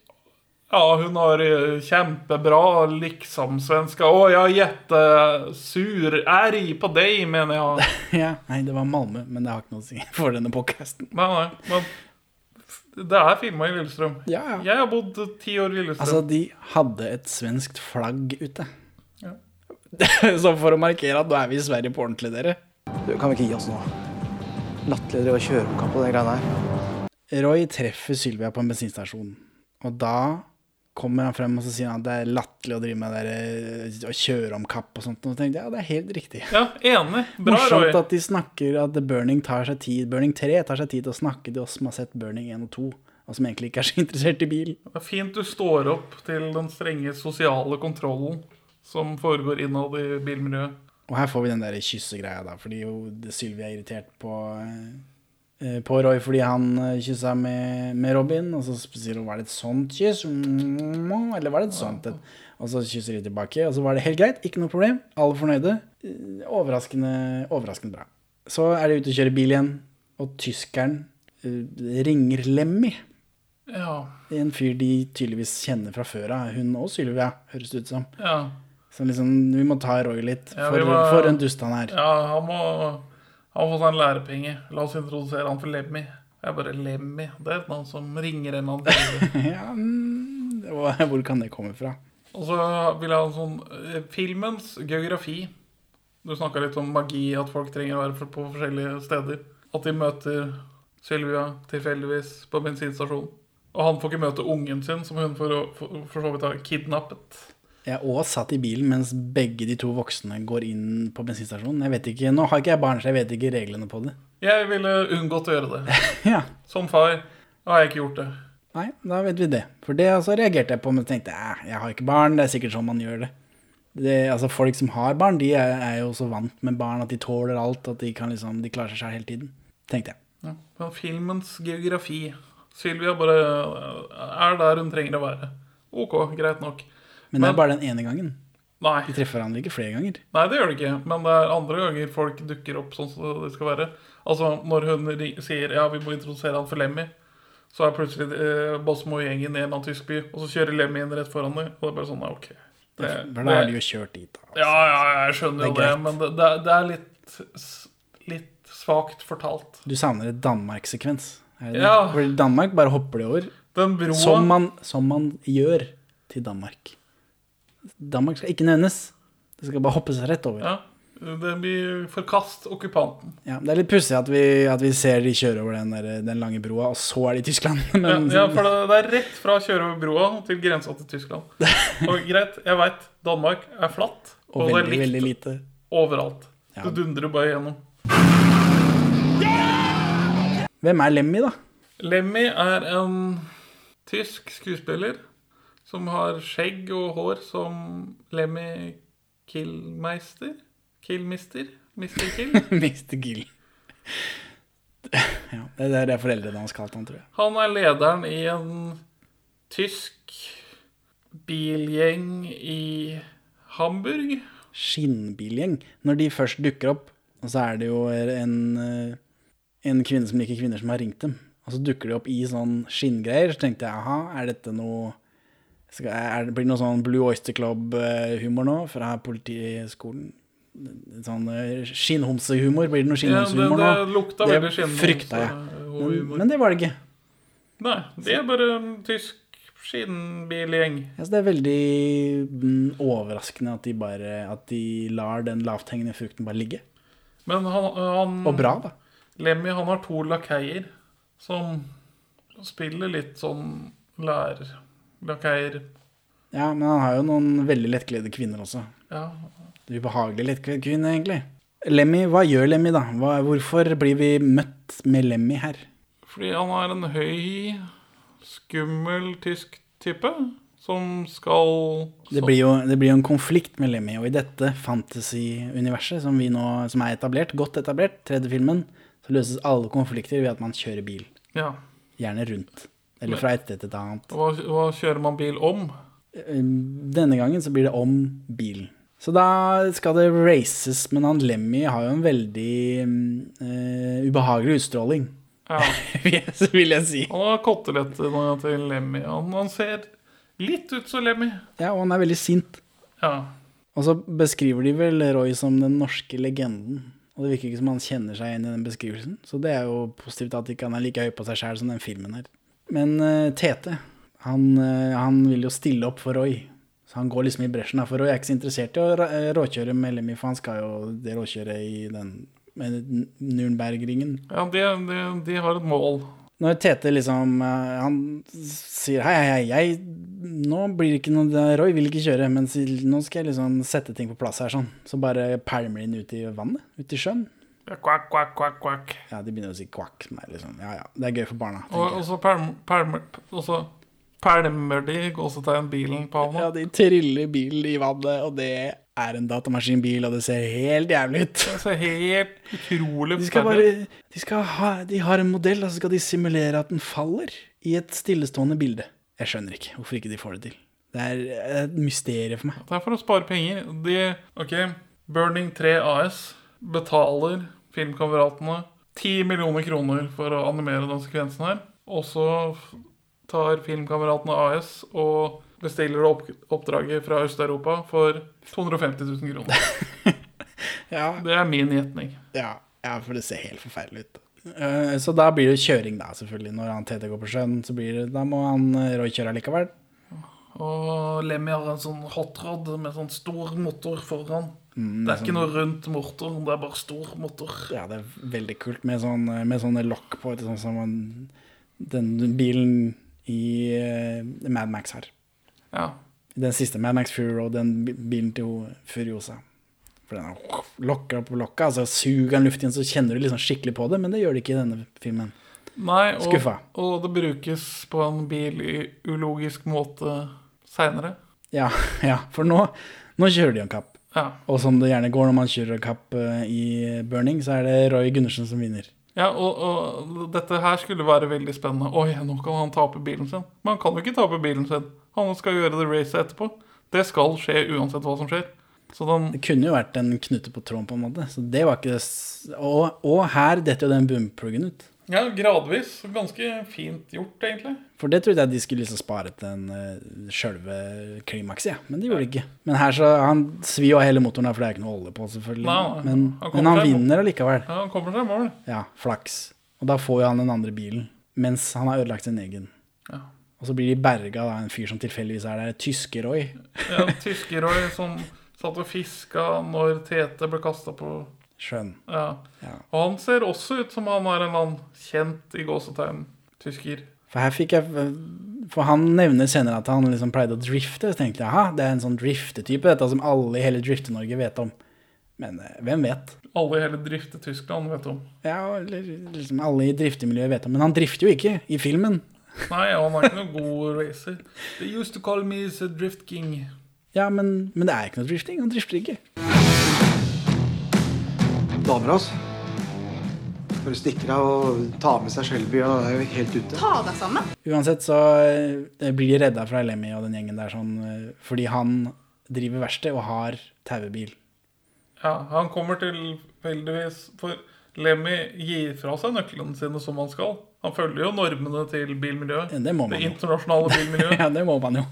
Ja, hun har eh, kjempebra liksom-svenska. Å, jeg er jettesur. Erg på deg, mener jeg.
ja, Nei, det var Malmö, men det har ikke noe å si for denne podkasten.
Nei, nei, men det er filma i Lillestrøm.
Ja, ja.
Jeg har bodd ti år i Lillestrøm.
Altså, de hadde et svenskt flagg ute.
Ja.
Så for å markere at nå er vi i Sverige på ordentlig, dere.
Du, kan vi ikke gi oss nå? Latterlig å drive og kjøre omkamp på de greiene her.
Roy treffer Sylvia på en bensinstasjon, og da kommer han frem og så sier han at det er latterlig å drive med det å kjøre om kapp og sånt. Og så tenkte jeg ja, det er helt riktig.
Ja, enig. Bra, Roy.
Morsomt at de snakker at Burning tar seg tid Burning 3 tar seg tid til å snakke til oss som har sett Burning 1 og 2, og som egentlig ikke er så interessert i bil.
Det er fint du står opp til den strenge sosiale kontrollen som foregår innad i bilmiljøet.
Og her får vi den der kyssegreia, da, fordi jo Sylvia er irritert på, eh, på Roy fordi han eh, kyssa med, med Robin, og så sier hun var det et sånt kyss? Eller var det et sånt et? Og så kysser de tilbake, og så var det helt greit, ikke noe problem. Alle fornøyde. Eh, Overraskende, overraskende bra. Så er de ute og kjører bil igjen, og tyskeren eh, ringer Lemmy.
Ja.
En fyr de tydeligvis kjenner fra før av. Hun og Sylvia, høres det ut som.
Ja.
Så liksom, vi må ta Roy litt, for,
ja, må-
for en dust han er.
Ja, han må, han har fått en lærepenge. La oss introdusere han for Lemmy. Jeg bare Lemmy. Det er et navn som ringer en eller annen.
ja, mm, hvor kan det komme fra?
Og så vil jeg ha en sånn eh, Filmens geografi. Du snakka litt om magi, at folk trenger å være på forskjellige steder. At de møter Sylvia tilfeldigvis på bensinstasjonen. Og han får ikke møte ungen sin, som hun for, for, for så vidt har kidnappet.
Jeg også satt i bilen mens begge de to voksne går inn på bensinstasjonen. Jeg vet ikke, Nå har ikke jeg barn, så jeg vet ikke reglene på det.
Jeg ville unngått å gjøre det.
Ja,
Som far har jeg ikke gjort det.
Nei, da vet vi det. For det altså, reagerte jeg på, men tenkte jeg, jeg har ikke barn, det er sikkert sånn man gjør det. det altså Folk som har barn, de er, er jo så vant med barn at de tåler alt, at de, kan liksom, de klarer seg selv hele tiden. Tenkte jeg.
Ja. Men filmens geografi Sylvia bare er der hun trenger å være. Ok, greit nok.
Men det er bare den ene gangen.
Nei.
De treffer hverandre ikke flere ganger.
Nei, det gjør de ikke. Men det er andre ganger folk dukker opp sånn som det skal være. Altså, når hun sier ja, vi må introdusere han for Lemmy, så er plutselig eh, Bosmo-gjengen i en eller annen tysk by, og så kjører Lemmy inn rett foran dem. Og det er bare sånn, ja, ok. Det,
da har de jo kjørt dit. Da.
Ja, ja, jeg skjønner
Det er
jo det,
greit.
men det, det, er- det er litt, litt svakt fortalt.
Du savner et Danmark-sekvens. er det det?
Ja.
For Danmark bare hopper det over. Som man, som man gjør til Danmark. Danmark skal ikke nevnes. Det skal bare hoppes rett over.
Ja, det blir forkast okkupanten.
Ja, det er litt pussig at, vi- at vi ser de kjøre over den, der, den lange broa, og så er de i Tyskland. Men,
ja, for det, er rett fra å kjøre over broa til grensa til Tyskland. Og greit, jeg veit Danmark er flatt, og,
og
det er
veldig,
likt
lite.
overalt.
Ja.
Du dundrer bare gjennom.
Hvem er Lemmy, da?
Lemmy er en tysk skuespiller som har skjegg og hår som Lemmy Killmeister? Killmister? Mr. Kill?
Mr. Gill. Ja, det er det foreldrene hans kalte han, tror jeg.
Han er lederen i en tysk bilgjeng i Hamburg.
Skinnbilgjeng. Når de først dukker opp, så er det jo en, eh, en kvinne som liker kvinner som har ringt dem, og så dukker de opp i sånn skinngreier, så tenkte jeg aha, er dette noe er, Blir det noe sånn Blue Oyster Club-humor nå fra politiskolen? Sånn eh, skinnhomsehumor? Blir det noe
det,
skinnhomsehumor nå?
Ja, det lukta veldig skinnende.
frykta jeg. Men, men det var det ikke.
Nei, det er bare en tysk skinnbilgjeng.
Synes det er veldig mm, overraskende at de bare At de lar den lavthengende frukten bare ligge.
Men han, han
Og bra, da.
Lemmy han har to lakeier som spiller litt sånn lærlakeier.
Ja, men han har jo noen veldig lettkledde kvinner også.
Ja.
Ubehagelig lettkledd kvinne, egentlig. Lemmy, hva gjør Lemmy, da? Hva, hvorfor blir vi møtt med Lemmy her?
Fordi han er en høy, skummel tysk type som skal
Det blir jo det blir jo en konflikt med Lemmy, og i dette fantasy-universet som, som er etablert, godt etablert, tredje filmen, så løses alle konflikter ved at man kjører bil.
Ja.
Gjerne rundt. Eller fra et til et annet.
Hva, hva kjører man bil om?
Eh, Denne gangen så blir det om bilen. Så da skal det races, men han Lemmy har jo en veldig eh, ubehagelig utstråling,
Ja.
vil jeg si.
Han har kotelettene til Lemmy. Han, han ser litt ut som Lemmy.
Ja, og han er veldig sint.
Ja.
Og så beskriver de vel Roy som den norske legenden. Og det virker ikke som han kjenner seg igjen i den beskrivelsen. Så det er jo positivt at ikke han er like høy på seg sjæl som den filmen her. Men eh, Tete, han, eh, han vil jo stille opp for Roy. Så han går liksom i bresjen. For Roy er ikke så interessert i å eh, råkjøre med Lemmy, for han skal jo det råkjøre i den Nürnberg-ringen.
Ja, de, de, de har et mål.
Når Tete liksom Han sier hei, hei, hei, Nå blir det ikke noe Roy vil ikke kjøre, men nå skal jeg liksom sette ting på plass her, sånn. Så bare pælmer de den ut i vannet. Ut i sjøen.
Kvakk, kvakk, kvakk, kvakk.
Ja, de begynner å si kvakk. Nei, liksom. Ja, ja. Det er gøy for barna.
Og, og så pælmer, pælmer, og så pælmer de gåsetegnbilen på havna.
Ja, de triller bilen i vannet, og det er en datamaskinbil, og det ser helt jævlig ut.
Det ser helt utrolig
De skal bare de, skal ha, de har en modell, og så skal de simulere at den faller i et stillestående bilde. Jeg skjønner ikke hvorfor ikke de får det til. Det er et mysterium for meg.
Det er for å spare penger. De, ok, Burning 3 AS betaler filmkameratene 10 millioner kroner for å animere den sekvensen her. Og så tar filmkameratene AS og bestiller opp, oppdraget fra Øst-Europa for 250 000 kroner.
Ja.
Det er min gjetning.
Ja, ja, for det ser helt forferdelig ut. Eh, Så da blir det kjøring, da, selvfølgelig. Når han TT går på sjøen, så blir det, da må han eh, Roy kjøre likevel.
Og Lemmy har en sånn hotrod med sånn stor motor foran.
Mm,
det er
sånn-
ikke noe rundt motor, det er bare stor motor.
Ja, det er veldig kult med, sånn, med sånne lokk på, sånn som man, den bilen i uh, Mad Max har.
Ja.
Den siste Mad Max Fury Road, den bilen til Furiosa. For den er- lokker opp lokka, altså suger den luft igjen, så kjenner du liksom skikkelig på det, men det gjør det ikke i denne filmen.
Nei, og,
Skuffa.
og det brukes på en bil i ulogisk måte seinere.
Ja, ja, for nå, nå kjører de en kapp.
Ja.
Og som det gjerne går når man kjører kapp eh, i Burning, så er det Roy Gundersen som vinner.
Ja, og, og dette her skulle være veldig spennende. Oi, nå kan han tape bilen sin. Men han kan jo ikke tape bilen sin. Han skal gjøre det racet etterpå. Det skal skje uansett hva som skjer. Så den
Det kunne jo vært en knute på tråden, på en måte. Så det var ikke Og, og her detter jo den boompluggen ut.
Ja, gradvis. Ganske fint gjort, egentlig.
For det trodde jeg de skulle liksom spare til en uh, sjølve klimakset, ja. men det gjorde de ikke. Men her så Han svir jo av hele motoren, for det er ikke noe olje på, selvfølgelig.
Nei,
men,
han
men han vinner allikevel.
Ja, Han kommer seg i mål.
Ja, flaks. Og da får jo han den andre bilen, mens han har ødelagt sin egen.
Ja.
Og så blir de berga av en fyr som tilfeldigvis er der, Tysker-Roy.
Ja, Tyskerøy som satt og fiska når Tete ble kasta på
Skjønn.
ja.
Ja.
Og han ser også ut som han er en annen kjent i gåsetegn tysker.
For her fikk jeg For han nevner senere at han liksom pleide å drifte. Så tenkte jeg aha, det er en sånn driftetype, dette som alle i hele Drifte-Norge vet om. Men eh, hvem vet?
Alle i hele drifte Tyskland vet om.
Ja, eller liksom alle i driftemiljøet vet om. Men han drifter jo ikke i filmen.
Nei, han er ikke noen god racer. They used to call me the drift king.
Ja, men, men det er ikke noe drifting. Han drifter ikke.
Damer, altså. Bare stikker av og tar med seg Shelby og er jo helt ute.
Ta deg sammen.
Uansett så eh, blir de redda fra Lemmy og den gjengen der sånn eh, fordi han driver verksted og har tauebil.
Ja, han kommer tilfeldigvis For Lemmy gir fra seg nøklene sine som han skal. Han følger jo normene til bilmiljøet.
Det må man jo.
internasjonale bilmiljøet.
ja, det må man jo.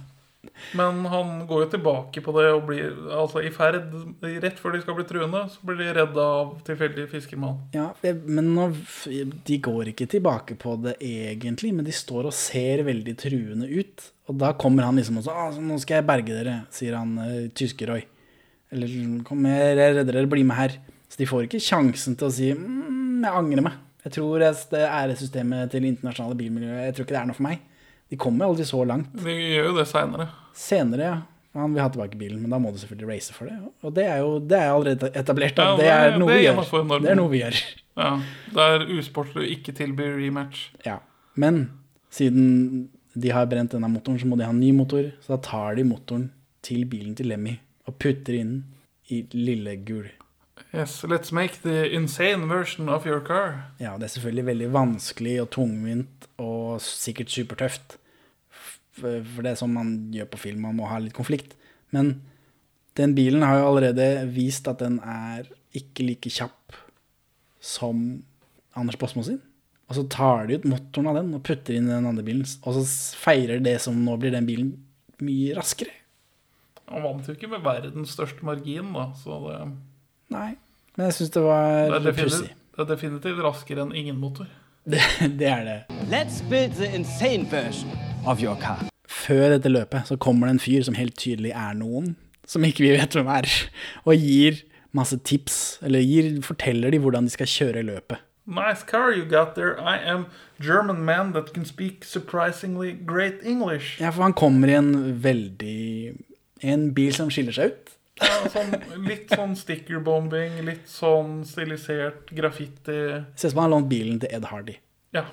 Men han går jo tilbake på det og blir altså i ferd Rett før de skal bli truende, så blir de redda av tilfeldig fiskermann.
Ja, men de går ikke tilbake på det egentlig, men de står og ser veldig truende ut. Og da kommer han liksom og sier «Å, 'Nå skal jeg berge dere', sier han uh. Eller 'Kom, jeg redder dere, bli med her'. Så de får ikke sjansen til å si mm, 'Jeg angrer meg'. Jeg tror det æresystemet til internasjonale bilmiljøet Jeg tror ikke det er noe for meg. De kommer aldri så langt.
De gjør jo det seinere.
Senere, ja. Han vil ha tilbake bilen, men da må du selvfølgelig race for det. Og det er jo det er allerede etablert.
Ja,
det, er
det
vi gjør. Det er noe vi gjør.
Ja, Det er usportlig å ikke tilby rematch.
Ja. Men siden de har brent denne motoren, så må de ha en ny motor. Så da tar de motoren til bilen til Lemmy og putter inn i lille gul.
Yes, let's make the insane version of your car.
Ja, det er selvfølgelig veldig vanskelig og tungvint og sikkert supertøft. For det er sånn man gjør på film, man må ha litt konflikt. Men den bilen har jo allerede vist at den er ikke like kjapp som Anders Båsmo sin. Og så tar de ut motoren av den og putter inn den andre bilen. Og så feirer det som nå blir den bilen, mye raskere.
Han vant jo ikke med verdens største margin, da, så det,
Nei, men jeg syns det var pussig.
det er definitivt raskere enn ingen motor.
Det, det er det.
Let's build the insane version of your car.
før dette løpet så kommer det en fyr som helt tydelig er noen, som ikke vi vet hvem er, og gir masse tips, eller gir, forteller de hvordan de skal kjøre løpet.
Nice car you got there. I am German man that can speak surprisingly great English.
Ja, for han kommer i en veldig En bil som skiller seg ut.
Ja, sånn, litt sånn stickerbombing, litt sånn stilisert graffiti.
Ser ut som han har lånt bilen til Ed Hardy.
Ja.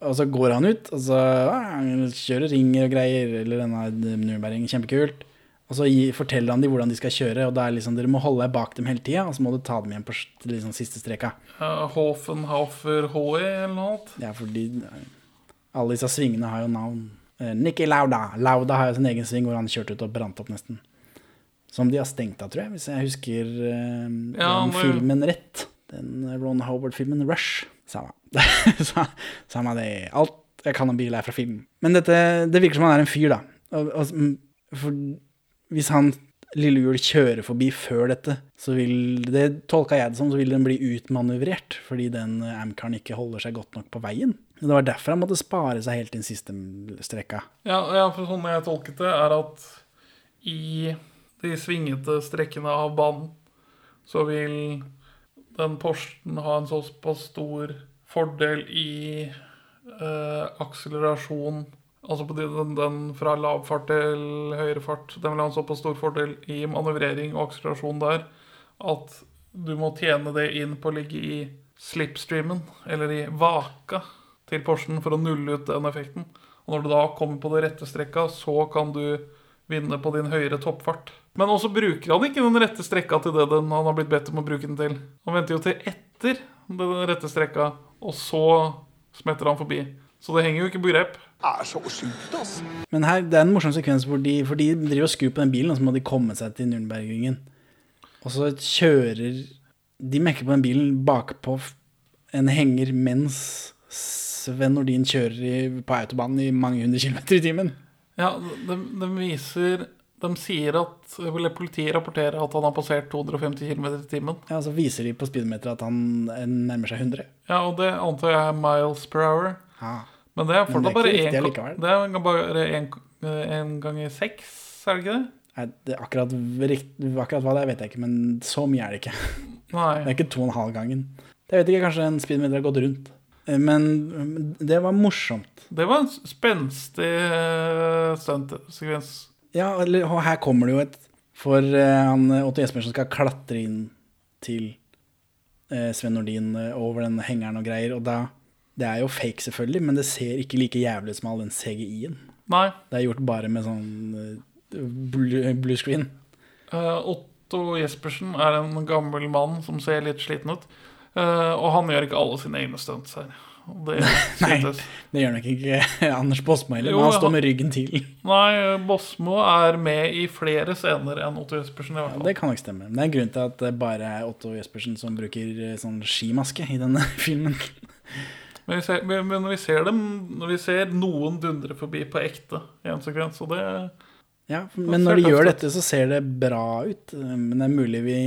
Og så går han ut, og så kjører ringer og greier, eller denne Nürnberg, kjempekult. Og så forteller han dem hvordan de skal kjøre, og da er liksom, dere må holde deg bak dem hele tida, og så må du ta dem igjen på liksom, siste streka.
Uh, Hoffenhaufer HE eller noe annet.
Ja, fordi alle disse svingene har jo navn. Uh, Nicky Lauda. Lauda har jo sin egen sving hvor han kjørte ut og brant opp nesten. Som de har stengt av, tror jeg, hvis jeg husker uh,
Ja,
den
men-
filmen rett. Den eh, Ron Howard-filmen Rush. Samme. Sa- Samme det. Alt jeg kan om bil er fra film. Men dette, det virker som han er en fyr, da. Og, og, mm, for hvis han lille hjul kjører forbi før dette, så vil det tolka jeg det som, så vil den bli utmanøvrert, fordi den eh, Amcaren ikke holder seg godt nok på veien. Det var derfor han måtte spare seg helt inn siste strekka.
Ja, ja, for sånn jeg tolket det, er at i de svingete strekkene av banen, så vil den Porschen ha en såpass stor fordel i eh, akselerasjon Altså på den, den fra lav fart til høyere fart. Den vil ha en såpass stor fordel i manøvrering og akselerasjon der at du må tjene det inn på å ligge i slipstreamen, eller i vaka til Porschen for å nulle ut den effekten. Og når du da kommer på det rette strekka, så kan du vinne på din høyere toppfart. Men også bruker han ikke den rette strekka til det den han har blitt bedt om å bruke den til. Han venter jo til etter den rette strekka, og så smetter han forbi. Så det henger jo ikke på grep.
Det Er så sjukt, altså.
Men her, det er en morsom sekvens hvor de, for de driver og skrur på den bilen, og så må de komme seg til Nürnbergringen. Og så kjører De mekker på den bilen bakpå en henger mens Sven Nordin kjører i, på autobanen i mange hundre kilometer i timen.
Ja, de, de viser De sier at eller Politiet rapporterer at han har passert 250 km i timen.
Ja, Så viser de på speedometeret at han eh, nærmer seg 100.
Ja, og det antar jeg er miles per hour.
Ja.
Men det er fortsatt bare én. Det er bare én en gang i seks, er det ikke det?
Nei, det akkurat, akkurat hva det er, vet jeg ikke, men så mye er det ikke.
Nei.
Det er ikke to og en halv gangen. Jeg vet ikke, kanskje en speedometer har gått rundt. Eh, Men men det var morsomt.
Det var en spenstig eh, stuntsekvens.
Ja, og her kommer det jo et For eh, han, eh, Otto Jespersen skal klatre inn til eh, Sven Nordin over den hengeren og greier, og da Det er jo fake, selvfølgelig, men det ser ikke like jævlig ut som all den CGI-en.
Nei.
Det er gjort bare med sånn blue, blue screen.
Uh, Otto Jespersen er en gammel mann som ser litt sliten ut. Uh, og han gjør ikke alle sine egne stunts her. Det
Nei, det gjør nok ikke Anders Båsmo heller, men han står med ryggen til.
Nei, Bosmo er med i flere scener enn Otto Jespersen. i hvert fall.
Det kan nok stemme. Det er en grunn til at det bare er Otto Jespersen som bruker eh, sånn skimaske i denne filmen.
Men, vi ser, men vi ser dem Når vi ser noen dundre forbi på ekte i en sekvens, og det
Ja, men når de gjør dette, så ser det bra ut. Men det er mulig vi,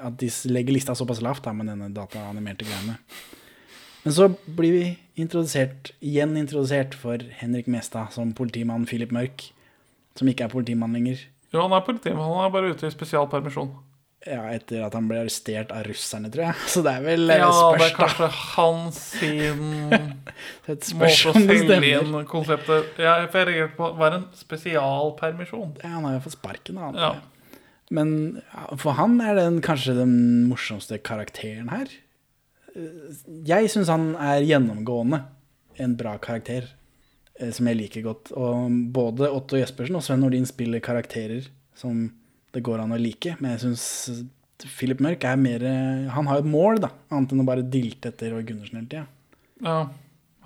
at de legger lista såpass lavt da, med denne dataanimerte greiene. Men så blir vi introdusert, igjen introdusert for Henrik Mestad som politimann Philip Mørk, som ikke er politimann lenger.
Jo, han er politimann. Han er bare ute i spesialpermisjon.
Ja, etter at han ble arrestert av russerne, tror jeg. Så det er vel eh,
Ja, det er kanskje hans sin måte å selge inn konseptet. Ja, for jeg reagerte på Hva er en spesialpermisjon?
Ja, han har jo fått sparken, da.
Ja.
Men for han er den kanskje den morsomste karakteren her. Eh, Jeg syns han er gjennomgående en bra karakter, eh, som jeg liker godt. Og både Otto Jespersen og Sven Nordin spiller karakterer som det går an å like. Men jeg syns Philip Mørk er mer eh, Han har jo et mål, da, annet enn å bare dilte etter Roy Gundersen hele tida.
Ja,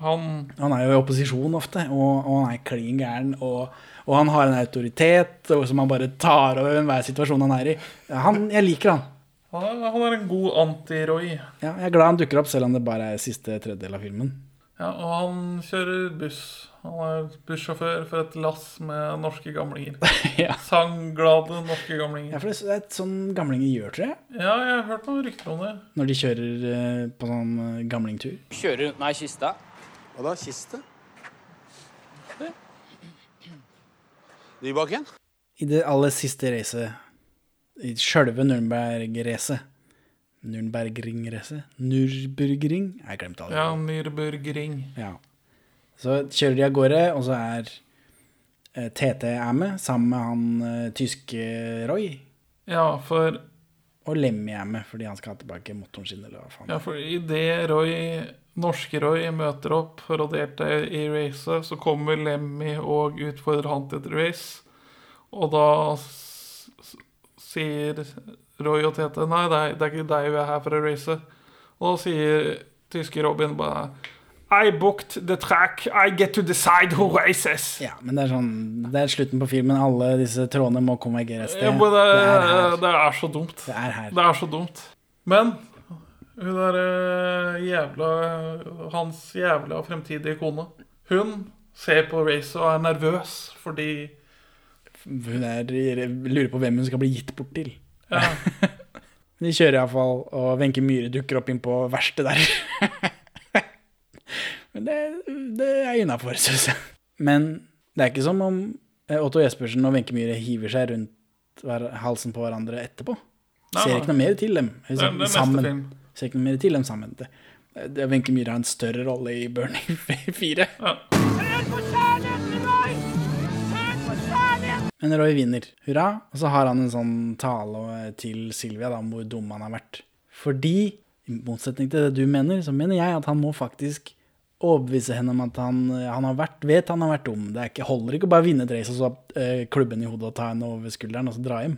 han
Han er jo i opposisjon ofte, og, og han er klin gæren. Og, og han har en autoritet og som han bare tar over enhver situasjon han er i. Han, jeg liker han.
Han er, han er en god anti-Roy.
Ja, jeg er glad han dukker opp, selv om det bare er siste tredjedel av filmen.
Ja, og han kjører buss. Han er bussjåfør for et lass med norske gamlinger. ja. Sangglade norske gamlinger.
Ja, for det er et sånn gamlinger gjør, tror jeg.
Ja, jeg har hørt noen rykter om det.
Når de kjører eh, på sånn eh, gamlingtur.
Kjører rundt meg i kista.
Hva da? Kiste? Nybakken?
I det aller siste racet, i sjølve Nürnberg-racet Nürnbergring-racet? Nürburgring? Jeg glemte det.
Ja, Nürburgring.
Ja. Så kjører de av gårde, og så er eh, TT er med, sammen med han eh, tyske Roy.
Ja, for
Og Lemmy er med, fordi han skal ha tilbake motoren sin, eller hva faen.
Ja, for idet Roy, norske Roy møter opp for å delta i racet, så kommer Lemmy og utfordrer han til et race. Og da sier Roy og Tete nei, det er, det er ikke deg vi er her for å race. Og da sier tyske Robin bare I booked the track. I get to decide who races.
Ja, men det er sånn Det er slutten på filmen. Alle disse trådene må konvergere et sted.
Ja, det,
det er
det er så dumt.
Det er her.
Det er så dumt. Men hun derre eh, jævla Hans jævla fremtidige kone, hun ser på racet og er nervøs fordi
Hun er, lurer på hvem hun skal bli gitt bort til.
Ja.
De kjører iallfall, og Wenche Myhre dukker opp inn på verkstedet der. Men det, det er innafor, syns jeg. Men det er ikke som om eh, Otto Jespersen og Wenche Myhre hiver seg rundt halsen på hverandre etterpå.
Nei,
Ser ikke noe mer til dem
Det det
sammen. Ser ikke noe mer til dem sammen. Wenche Myhre har en større rolle i Burning 4. Men Roy vinner. Hurra. Og så har han en sånn tale til Silvia da, om hvor dum han har vært. Fordi, i motsetning til det du mener, så mener jeg at han må faktisk overbevise henne om at han, han har vært, vet han har vært dum. Det ikke, holder ikke å bare vinne et race og så ha klubben i hodet og ta henne over skulderen og så dra hjem.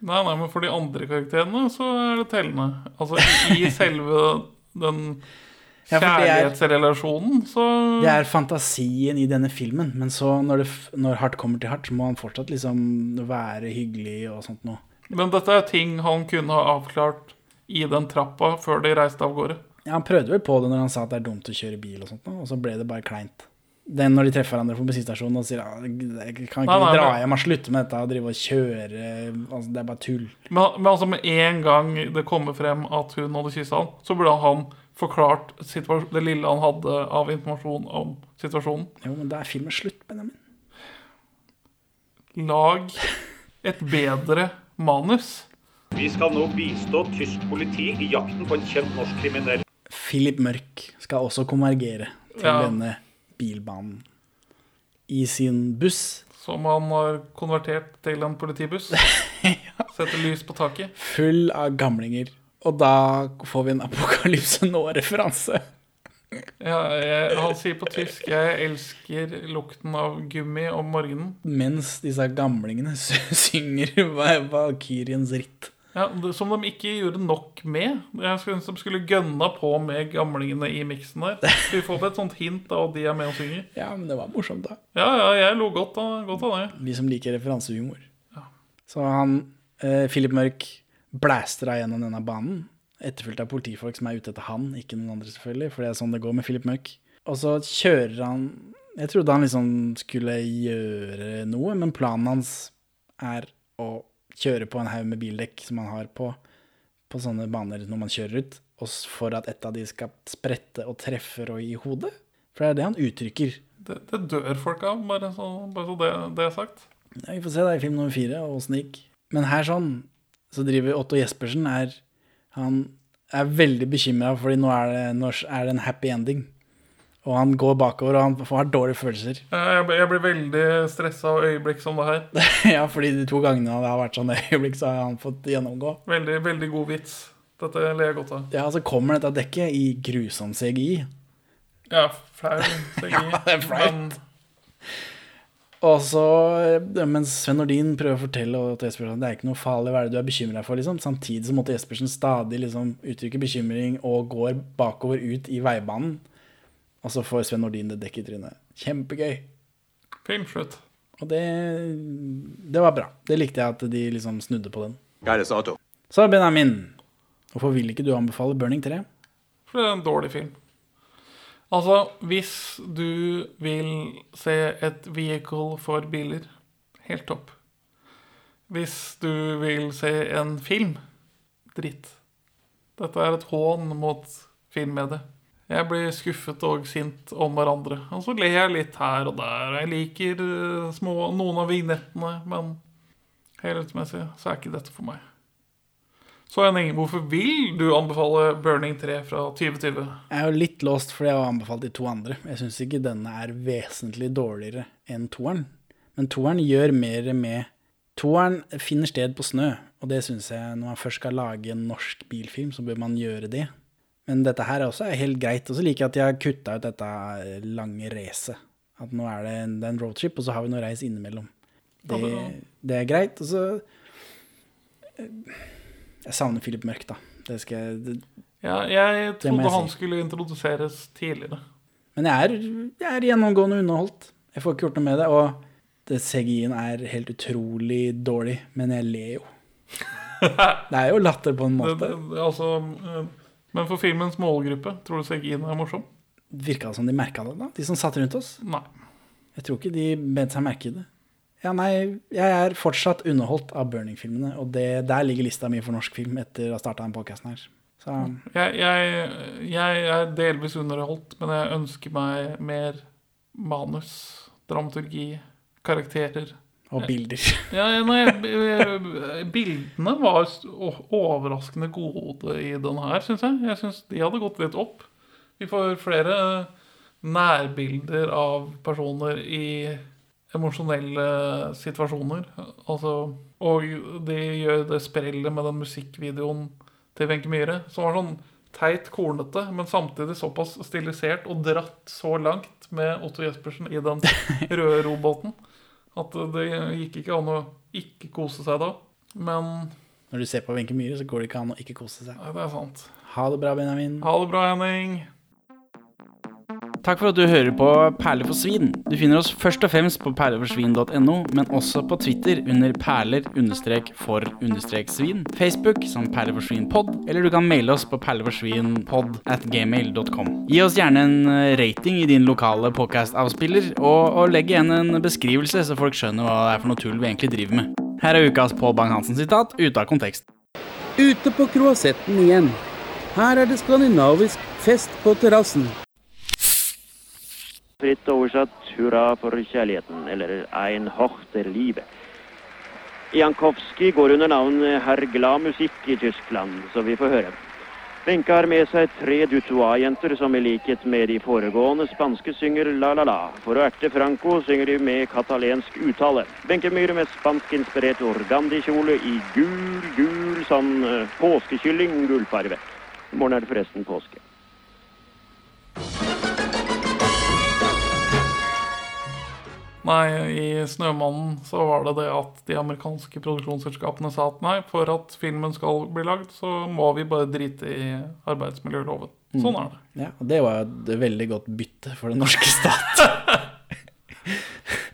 Nei, nei, men for de andre karakterene så er det tellende. Altså i selve den
Ja,
kjærlighetsrelasjonen, så
Det er fantasien i denne filmen, men så når, det, når hardt kommer til hardt, så må han fortsatt liksom være hyggelig og sånt noe.
Men dette er ting han kunne ha avklart i den trappa før de reiste av gårde.
Ja, Han prøvde vel på det når han sa at det er dumt å kjøre bil, og sånt, nå, og så ble det bare kleint. Den når de treffer hverandre på bensinstasjonen og sier ja, jeg kan ikke
Nei, nei,
dra hjem og slutte med dette og drive og kjøre altså, Det er bare tull.
Men, men altså med en gang det kommer frem at hun hadde kyssa han, så burde han forklart det lille han hadde av informasjon om situasjonen.
Jo, men da er filmen slutt, Benjamin.
Lag et bedre manus.
Vi skal nå bistå tysk politi i jakten på en kjent norsk kriminell.
Philip Mørk skal også konvergere til
Ja.
denne bilbanen i sin buss.
Som han har konvertert til en politibuss. Setter lys på taket.
Full av gamlinger. Og da får vi en Apokalypse nå-referanse.
Ja, jeg, han sier på tysk 'Jeg elsker lukten av gummi om morgenen'.
Mens disse gamlingene synger Va- Valkyriens ritt.
Ja, det, Som de ikke gjorde nok med. Jeg synes de skulle gønna på med gamlingene i miksen der. Vi får et sånt hint av at de er med og synger.
Ja, men det var morsomt, da.
Ja, ja, jeg lo godt godt av det.
Vi som liker referansehumor. Så han, eh, Philip Mørk, blaster av gjennom denne banen. Etterfulgt av politifolk som er ute etter han, ikke noen andre, selvfølgelig. For det er sånn det går med Philip Mørk. Og så kjører han Jeg trodde han liksom skulle gjøre noe, men planen hans er å kjøre på en haug med bildekk som han har på, på sånne baner når man kjører ut, og for at et av de skal sprette og treffe Roy i hodet. For det er det han uttrykker.
Det, det dør folk av, bare så, bare så det, det er sagt.
Ja, vi får se da i film nummer fire og åssen det gikk. Men her sånn, så driver Otto Jespersen er Han er veldig bekymra, fordi nå er, det, nå er det en happy ending. Og han går bakover, og han får dårlige følelser.
Jeg, jeg blir veldig stressa av øyeblikk som det her.
ja, fordi de to gangene det har vært sånn øyeblikk, så har han fått gjennomgå.
Veldig, veldig god vits. Dette ler jeg godt av.
Ja, så kommer dette dekket i grusom CGI.
Ja, flau CGI.
Ja, det er flaut. Og så, mens Sven Nordin prøver å fortelle Otto Jespersen at det er ikke noe farlig, hva er det du er bekymra for, liksom, samtidig så måtte Jespersen stadig liksom uttrykke bekymring og går bakover ut i veibanen. Og så får Sven Nordin det dekket i trynet. Kjempegøy.
Filmslutt.
Og det, det var bra. Det likte jeg at de liksom snudde på den. Så Benjamin, hvorfor vil ikke du anbefale Burning 3?
For det er en dårlig film. Altså, hvis du vil se et vehicle for biler, helt topp. Hvis du vil se en film, dritt. Dette er et hån mot filmmediet. Jeg blir skuffet og sint om hverandre. Og så ler jeg litt her og der. Jeg liker eh, små, noen av vignettene, men helhetsmessig så er ikke dette for meg. Så Henning, hvorfor vil du anbefale Burning 3 fra 2020?
Jeg er jo litt låst fordi jeg har anbefalt de to andre. Jeg syns ikke denne er vesentlig dårligere enn toeren. Men toeren gjør mer med Toeren finner sted på snø, og det syns jeg når man først skal lage en norsk bilfilm, så bør man gjøre det. Men dette her er også helt greit. Og så liker jeg at de har kutta ut dette lange racet. At nå er det en, det er en roadtrip, og så har vi noe reis innimellom. Det-
det
er greit. Og så Jeg savner Philip Mørk, da. Det skal jeg det,
Ja, jeg
Det
trodde
jeg
han
si.
skulle introduseres tidligere.
Men jeg er, jeg er gjennomgående underholdt. Jeg får ikke gjort noe med det. Og det CGI-en er helt utrolig dårlig, men jeg ler jo. Det er jo latter på en måte.
det, altså, eh, men for filmens målgruppe, tror du CGI-en er morsom?
Virka det som de merka det, da? De som satt rundt oss?
Nei.
Jeg tror ikke de bet seg merke i det. Ja, nei, jeg er fortsatt underholdt av Burning-filmene, og det, der ligger lista mi for norsk film etter å ha starta den podkasten her. Så
Jeg, jeg, jeg er delvis underholdt, men jeg ønsker meg mer manus, dramaturgi, karakterer.
Og bilder.
Ja, nei, bildene var overraskende gode i den her, syns jeg. Jeg syns de hadde gått litt opp. Vi får flere nærbilder av personer i emosjonelle situasjoner. Altså, og de gjør det sprellet med den musikkvideoen til Wenche Myhre, som var sånn teit kornete, men samtidig såpass stilisert og dratt så langt med Otto Jespersen i den røde robåten at det gikk ikke an å ikke kose seg da. Men
når du ser på Wenche Myhre, så går det ikke an å ikke kose seg.
Nei, det er sant.
Ha det bra, Benjamin.
Ha det bra, Henning.
Takk for at du hører på Perler for svin. Du finner oss først og fremst på perleforsvin.no, men også på Twitter under perler-for-svin, Facebook som perleforsvinpod, eller du kan maile oss på perleforsvinpod at gmail.com. Gi oss gjerne en eh, rating i din lokale podcast-avspiller, og, og legg igjen en beskrivelse, så folk skjønner hva det er for noe tull vi egentlig driver med. Her er ukas Pål Bang-Hansen-sitat ute av kontekst.
Ute på kroasetten igjen. Her er det skandinavisk fest på terrassen.
Fritt oversatt 'Hurra for kjærligheten' eller 'Ein Hochter Liebe'. Jankowski går under navnet Herr Glad Musikk i Tyskland, så vi får høre. Wenche har med seg tre Dutois-jenter som i likhet med de foregående spanske synger La La La. For å erte Franco synger de med katalensk uttale. Wenche Myhre med spanskinspirert organdikjole i gul, gul sånn uh, påskekylling gullfarve. I morgen er det forresten påske.
Nei, i 'Snømannen' så var det det at de amerikanske produksjonsselskapene sa at nei, for at filmen skal bli lagd, så må vi bare drite i arbeidsmiljøloven. Sånn er det.
Ja, og det var et veldig godt bytte for den norske stat.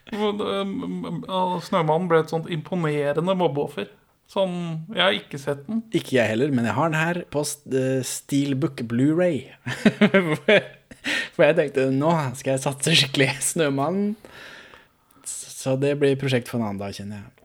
Det- og 'Snømannen' ble et sånt imponerende mobbeoffer. Sånn Jeg har ikke sett den.
Ikke jeg heller, men jeg har den her på eh, Steelbook Blu-ray. For jeg tenkte nå skal jeg satse skikkelig. Snømannen. Så det blir prosjekt for en annen dag, kjenner jeg.